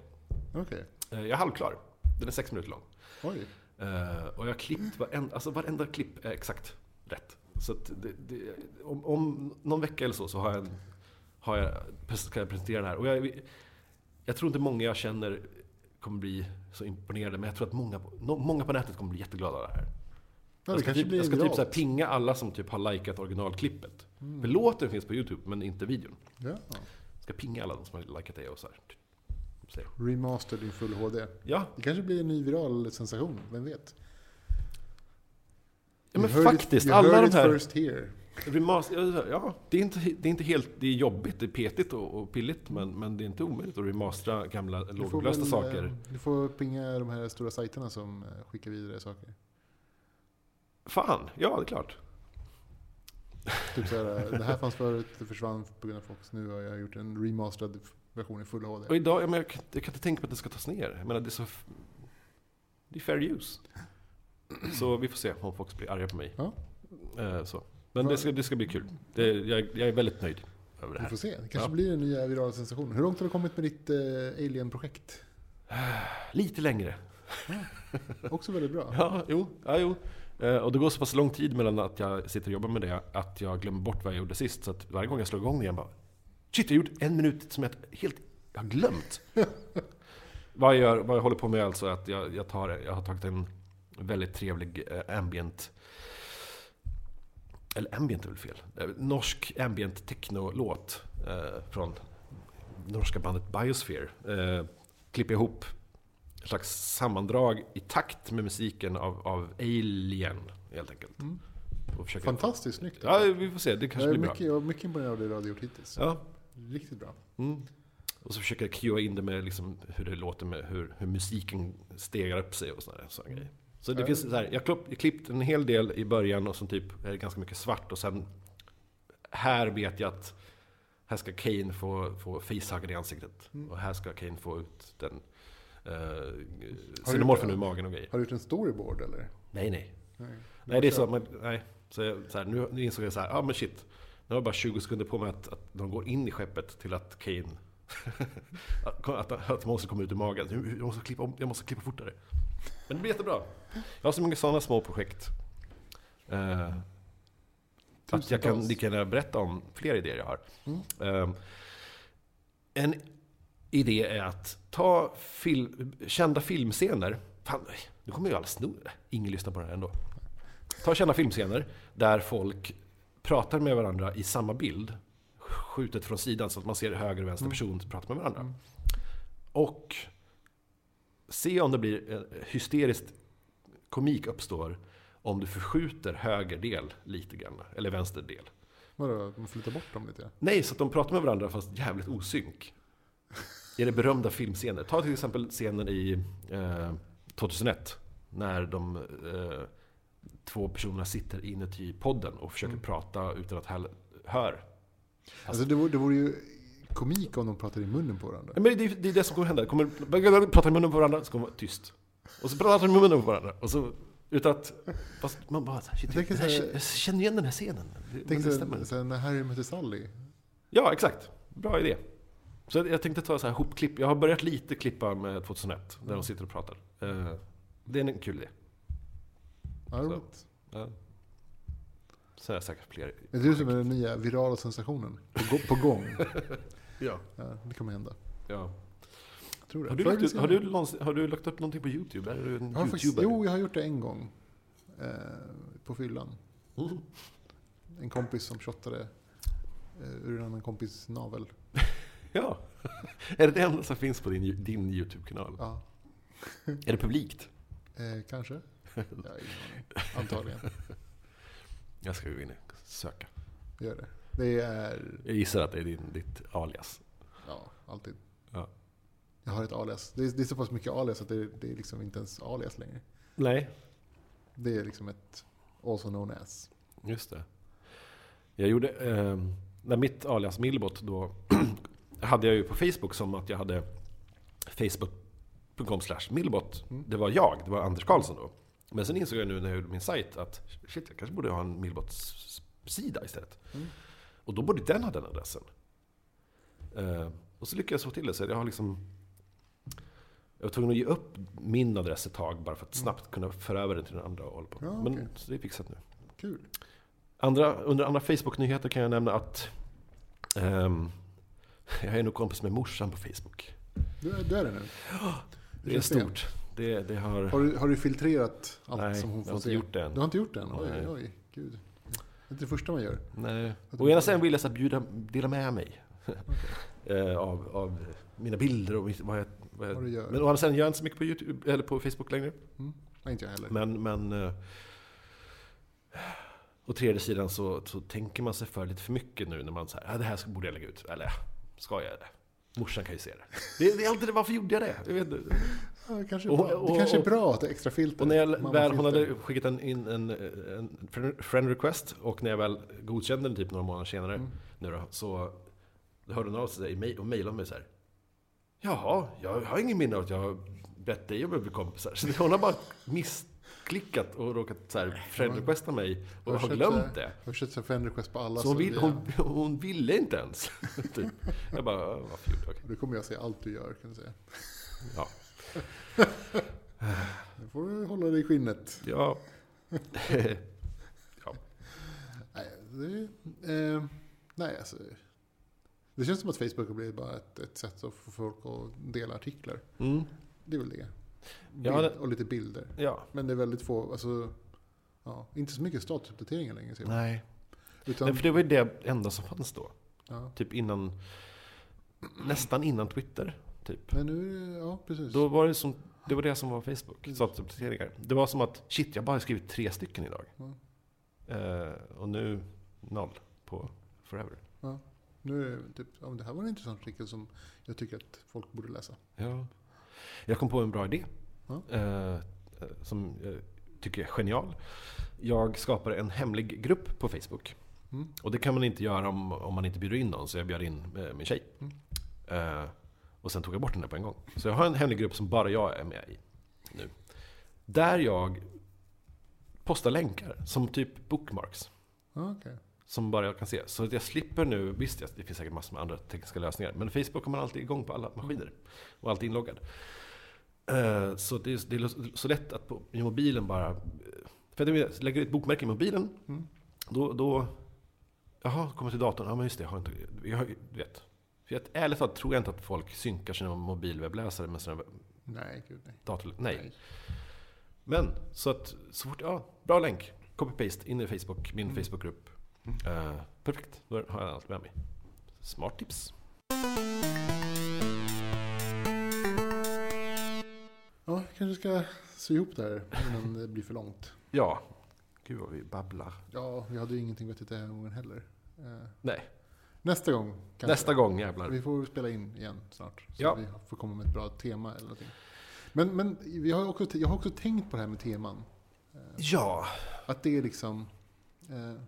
Okej. Eh, jag är halvklar. Den är sex minuter lång. Oj. Eh, och jag har klippt varenda, alltså varenda klipp är exakt rätt. Så det, det, om, om någon vecka eller så, så har jag, en, har jag, ska jag presentera det här. Och jag, jag tror inte många jag känner kommer bli så imponerade, men jag tror att många, många på nätet kommer bli jätteglada av det här. Ja, jag det ska, typ, jag ska typ så pinga alla som typ har likat originalklippet. Mm. För låten finns på YouTube, men inte videon. Ja. Jag ska pinga alla de som har likat det och så här. Se. Remastered i full HD. Ja, Det kanske blir en ny viral sensation, vem vet? ja men it- faktiskt. you alla de it här... first here. Remaster, ja, det är, inte, det är inte helt, det är jobbigt, det är petigt och, och pilligt, men, men det är inte omöjligt att remastera gamla lågupplösta väl, saker. eh, Du får pinga de här stora sajterna som eh, skickar vidare saker. Fan, ja det är klart. Typ såhär, det här fanns förut, det försvann på grund av Fox. Nu har jag gjort en remasterad version i full HD. Och idag, jag, menar, jag, kan, jag kan inte tänka på att det ska tas ner. Jag menar, det är så... Det är fair use. Så vi får se om folk blir arga på mig. Ja. Eh, så. Men det ska, det ska bli kul. Det, jag, jag är väldigt nöjd över det Vi här. får se, det kanske Ja. blir en nya virala sensation. Hur långt har du kommit med ditt eh, Alien-projekt? Lite längre. Också väldigt bra. Ja, jo. Ja, jo. Eh, Och det går så pass lång tid mellan att jag sitter och jobbar med det att jag glömmer bort vad jag gjorde sist. Så att varje gång jag slår igång det igen bara Shit, jag gjort en minut som jag helt jag har glömt. vad, jag gör, vad jag håller på med är alltså att jag, jag, tar, jag har tagit en väldigt trevlig eh, ambient eller ambient är väl fel. Eh, Norsk ambient techno-låt eh, från norska bandet Biosphere. Eh, klipper ihop ett slags sammandrag i takt med musiken av, av Alien, helt enkelt. Mm. Fantastiskt snyggt. Ja, vi får se. Det kanske blir bra. mycket, jag är mycket imponerad av det du har gjort hittills. Ja. Riktigt bra. Mm. Och så försöker jag cuea in det med liksom hur det låter med hur, hur musiken stegar upp sig och sådana såna grejer. Så det finns så här, jag har klippt en hel del i början och så typ är ganska mycket svart och sen här vet jag att här ska Kane få, få facehuggen i ansiktet. Mm. Och här ska Kane få ut den gjort xenomorfen ur magen och grejer. Har du gjort en storyboard eller? Nej, nej. Nej, Nej, det är så att man, nej. Så, jag, så här, nu, nu insåg jag så här, ja ah, men shit. Nu har jag bara 20 sekunder på mig att, att de går in i skeppet till att Kane att, att, att de måste komma ut ur magen. Jag måste, klippa, jag måste klippa fortare. Men det blir jättebra. Jag har så många sådana små projekt. Eh, att jag kan lika gärna berätta om fler idéer jag har. Mm. Eh, en idé är att ta fil, kända filmscener. Fan, nu kommer ju alla sno Ingen lyssnar på det här ändå. Ta kända filmscener där folk pratar med varandra i samma bild. Skjutet från sidan så att man ser höger och vänster Mm. person prata med varandra. Mm. Och se om det blir eh, hysteriskt komik uppstår om du förskjuter höger del lite grann, eller vänster del. Vadå, man flyttar bort dem lite? Nej, så att de pratar med varandra fast jävligt osynk. I det berömda filmscener. Ta till exempel scenen i eh, 2001. När de eh, två personerna sitter inuti podden och försöker Mm. prata utan att heller hör. Alltså det vore, det vore ju komik om de pratade i munnen på varandra. Men det, är- det är det som kommer hända. De kommer prata i munnen på varandra, så kommer de vara tyst. Och så pratar de i munnen på varandra. Och så, utan att... Fast man bara, shit, Jag här, jag känner igen den här scenen. Tänk här, när Harry mötte Sally. Ja, exakt. Bra idé. Så jag- jag tänkte ta så här hopklipp. Jag har börjat lite klippa med 2001, där de sitter och pratar. Eh, Det är en kul idé. Ja, Så. roligt. Ja. Sen är det säkert fler. Är det du som är den nya virala sensationen? På, på gång? Ja. Det kommer hända. ja. Tror det. Har du, lagt, ut, har, du, har du lagt upp någonting på YouTube? Är du en Jag faktiskt, jo, jag har gjort det en gång. Eh, på fyllan. Mm. En kompis som shottade eh, ur en annan kompis navel. Ja. är det det enda som finns på din, din YouTube-kanal? Ja, Är det publikt? eh, kanske. Jag. Antagligen. Jag ska gå in och söka. Gör det. Det är, Jag gissar att det är din, ditt alias. ja, alltid. Ja. Jag har ett alias. Det är, det är så pass mycket alias att det, det är liksom inte ens alias längre. Nej, Det är liksom ett also known as. just det. Jag gjorde, eh, när mitt alias Millbot då hade jag ju på Facebook som att jag hade facebook.com slash Millbot. Mm. Det var jag, det var Anders Karlsson då. Men sen insåg jag nu när jag gjorde min sajt att shit, jag kanske borde ha en Millbots-sida istället. Mm. Och då borde den ha den adressen. Eh, och så lyckades jag få till det. Så jag har liksom... Jag var tvungen att ge upp min adress ett tag bara för att snabbt kunna föra över den till den andra och hålla på. Ja, Men okej. så det är fixat nu. Kul. Andra, under andra Facebook-nyheter kan jag nämna att ehm, jag är nog kompis med morsan på Facebook. Du är, du är det nu? Det är känns stort. Det, det har... Har du, har du filtrerat allt Nej, som hon jag får har inte se? gjort det än. Du har inte gjort det än? Oj, Nej. oj, gud. Det är inte det första man gör. Nej. Å ena sidan vill jag så bjuda, dela med mig. Eh, av, av mina bilder och vad jag, vad jag Vad. Men å andra sidan gör jag inte så mycket på, YouTube, eller på Facebook längre. Mm. Nej, inte jag heller. Men, men eh, Å tredje sidan så, så tänker man sig för lite för mycket nu när man säger ah, det här borde jag lägga ut. Eller ska jag det? Morsan kan ju se det. Det, det är alltid varför gjorde jag det? Jag vet, inte. Ja, det, kanske är Och- bra. det och- kanske är bra att det är extra filter. och när jag väl, hon hade skickat en, in en, en friend- request och när jag väl godkände den typ några månader senare Mm. nu då, så hörde hon av sig och mejlade mig så här. Jaha, jag har ingen minne av att jag har bett dig om att bli kompisar. Så hon har bara missklickat och råkat så här friend requesta mig och har glömt det. Jag har försökt sätta friend request på alla. Så hon, vill, vi- hon, hon ville inte ens. typ. Jag bara, "Ja, varför gjorde jag? Okej. Nu kommer jag se allt du gör kan du säga. Ja. Nu får du hålla dig i skinnet. ja. Nej, det, eh, nej alltså. Det känns som att Facebook har blivit bara ett, ett sätt att få folk att dela artiklar. Mm. Det är väl det. Bild, Ja, det- Och lite bilder. ja. Men det är väldigt få, alltså, ja, inte så mycket statusuppdateringar längre. Ser. Nej. Utan, Nej, för det var ju det enda som fanns då. ja. Typ innan, nästan innan Twitter. Typ. Men nu ja precis. Då var det, som, det var det som var Facebook, statusuppdateringar. Det var som att, shit, jag har bara skrivit tre stycken idag. Ja. Eh, och nu noll på forever. Nu är det typ, ja, det här var en intressant artikel som jag tycker att folk borde läsa. Ja. Jag kom på en bra idé. Ja. Eh, som jag tycker är genial. Jag skapade en hemlig grupp på Facebook. Mm. Och det kan man inte göra om, om man inte bjuder in någon, så jag bjöd in eh, min tjej. Mm. Och sen tog jag bort den där på en gång. Så jag har en hemlig grupp som bara jag är med i nu. Där jag postar länkar, som typ bookmarks. Ja, okej. Som bara jag kan se. Så att jag slipper nu, visst det finns säkert massor med andra tekniska lösningar. Men Facebook har man alltid igång på alla maskiner. Och alltid inloggad. Eh, Så det är, det är så lätt att på, i mobilen bara... eh, För att jag lägger ett bokmärke i mobilen. Mm. Då, då... Jaha, kommer till datorn. Ja men just det, jag har inte... Jag vet. För att, ärligt talat tror jag inte att folk synkar sina mobilwebbläsare med sina Nej, gud nej. dator... Nej. Men så att så fort, ja, bra länk. Copy-paste in i Facebook, min Mm. Facebookgrupp. Eh, perfekt, då har jag allt med mig. Smart tips. Ja, jag kanske ska sy ihop det här innan det blir för långt. Ja, gud vad vi babblar. Ja, vi hade ju ingenting vettigt den här gången heller. Eh, Nej, Nästa gång kanske. nästa gång jävlar. Vi får spela in igen snart. Så Ja. vi får komma med ett bra tema eller någonting. Men, men vi har också, jag har också tänkt på det här med teman. Eh, Ja, Att det är liksom... Eh,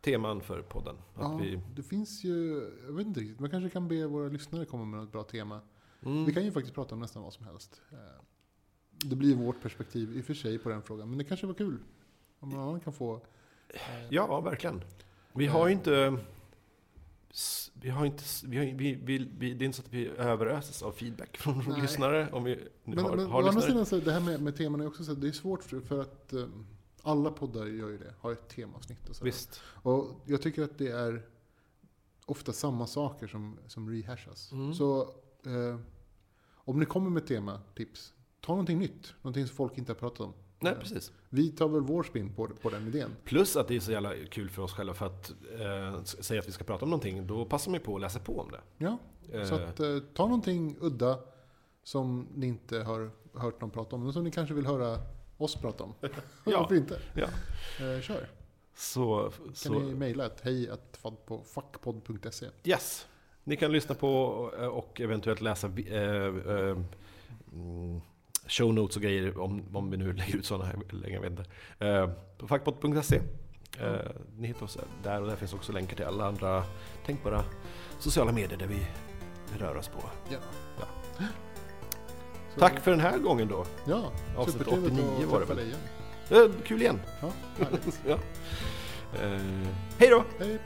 teman för podden. Ja, vi, Det finns ju, jag vet inte riktigt, man kanske kan be våra lyssnare komma med något bra tema. mm, Vi kan ju faktiskt prata om nästan vad som helst. Eh, Det blir vårt perspektiv i och för sig på den frågan, men det kanske var kul. Om någon annan kan få... eh, Ja, verkligen. Vi har ju inte... Vi har inte... Vi har, vi, vi, vi, det är inte så att vi överöses av feedback från Nej. lyssnare. Om vi nu Men, har, men har å andra sidan, så det här med, med teman är också så det är svårt för, för att eh, alla poddar gör ju det, har ett temaavsnitt och så. Visst. Och jag tycker att det är ofta samma saker som, som rehashas. Mm. Så eh, om ni kommer med tema, tips, ta någonting nytt. Någonting som folk inte har pratat om. Nej, precis. Vi tar väl vår spin på, på den idén. Plus att det är så jävla kul för oss själva för att eh, säga att vi ska prata om någonting, då passar man på att läsa på om det. Ja, Eh, så att, eh, ta någonting udda som ni inte har hört någon prata om, men som ni kanske vill höra oss prata om. Varför inte? ja. Eh, kör. Så, Kan så ni mejla ett hej att på fuckpodd.se. yes. Ni kan lyssna på eh, och eventuellt läsa eh, eh, mm, show notes och grejer om, om vi nu lägger ut sådana här länge, jag vet inte. Eh, på fackpot.se. Eh, ni hittar oss där och där finns också länkar till alla andra tänkbara sociala medier där vi rör oss på. Ja. Ja. Tack för den här gången då. Ja, Avsnitt supertrevligt 89 att var det väl? dig igen. Eh, kul igen. Ja, ja. eh, hej då! Hej.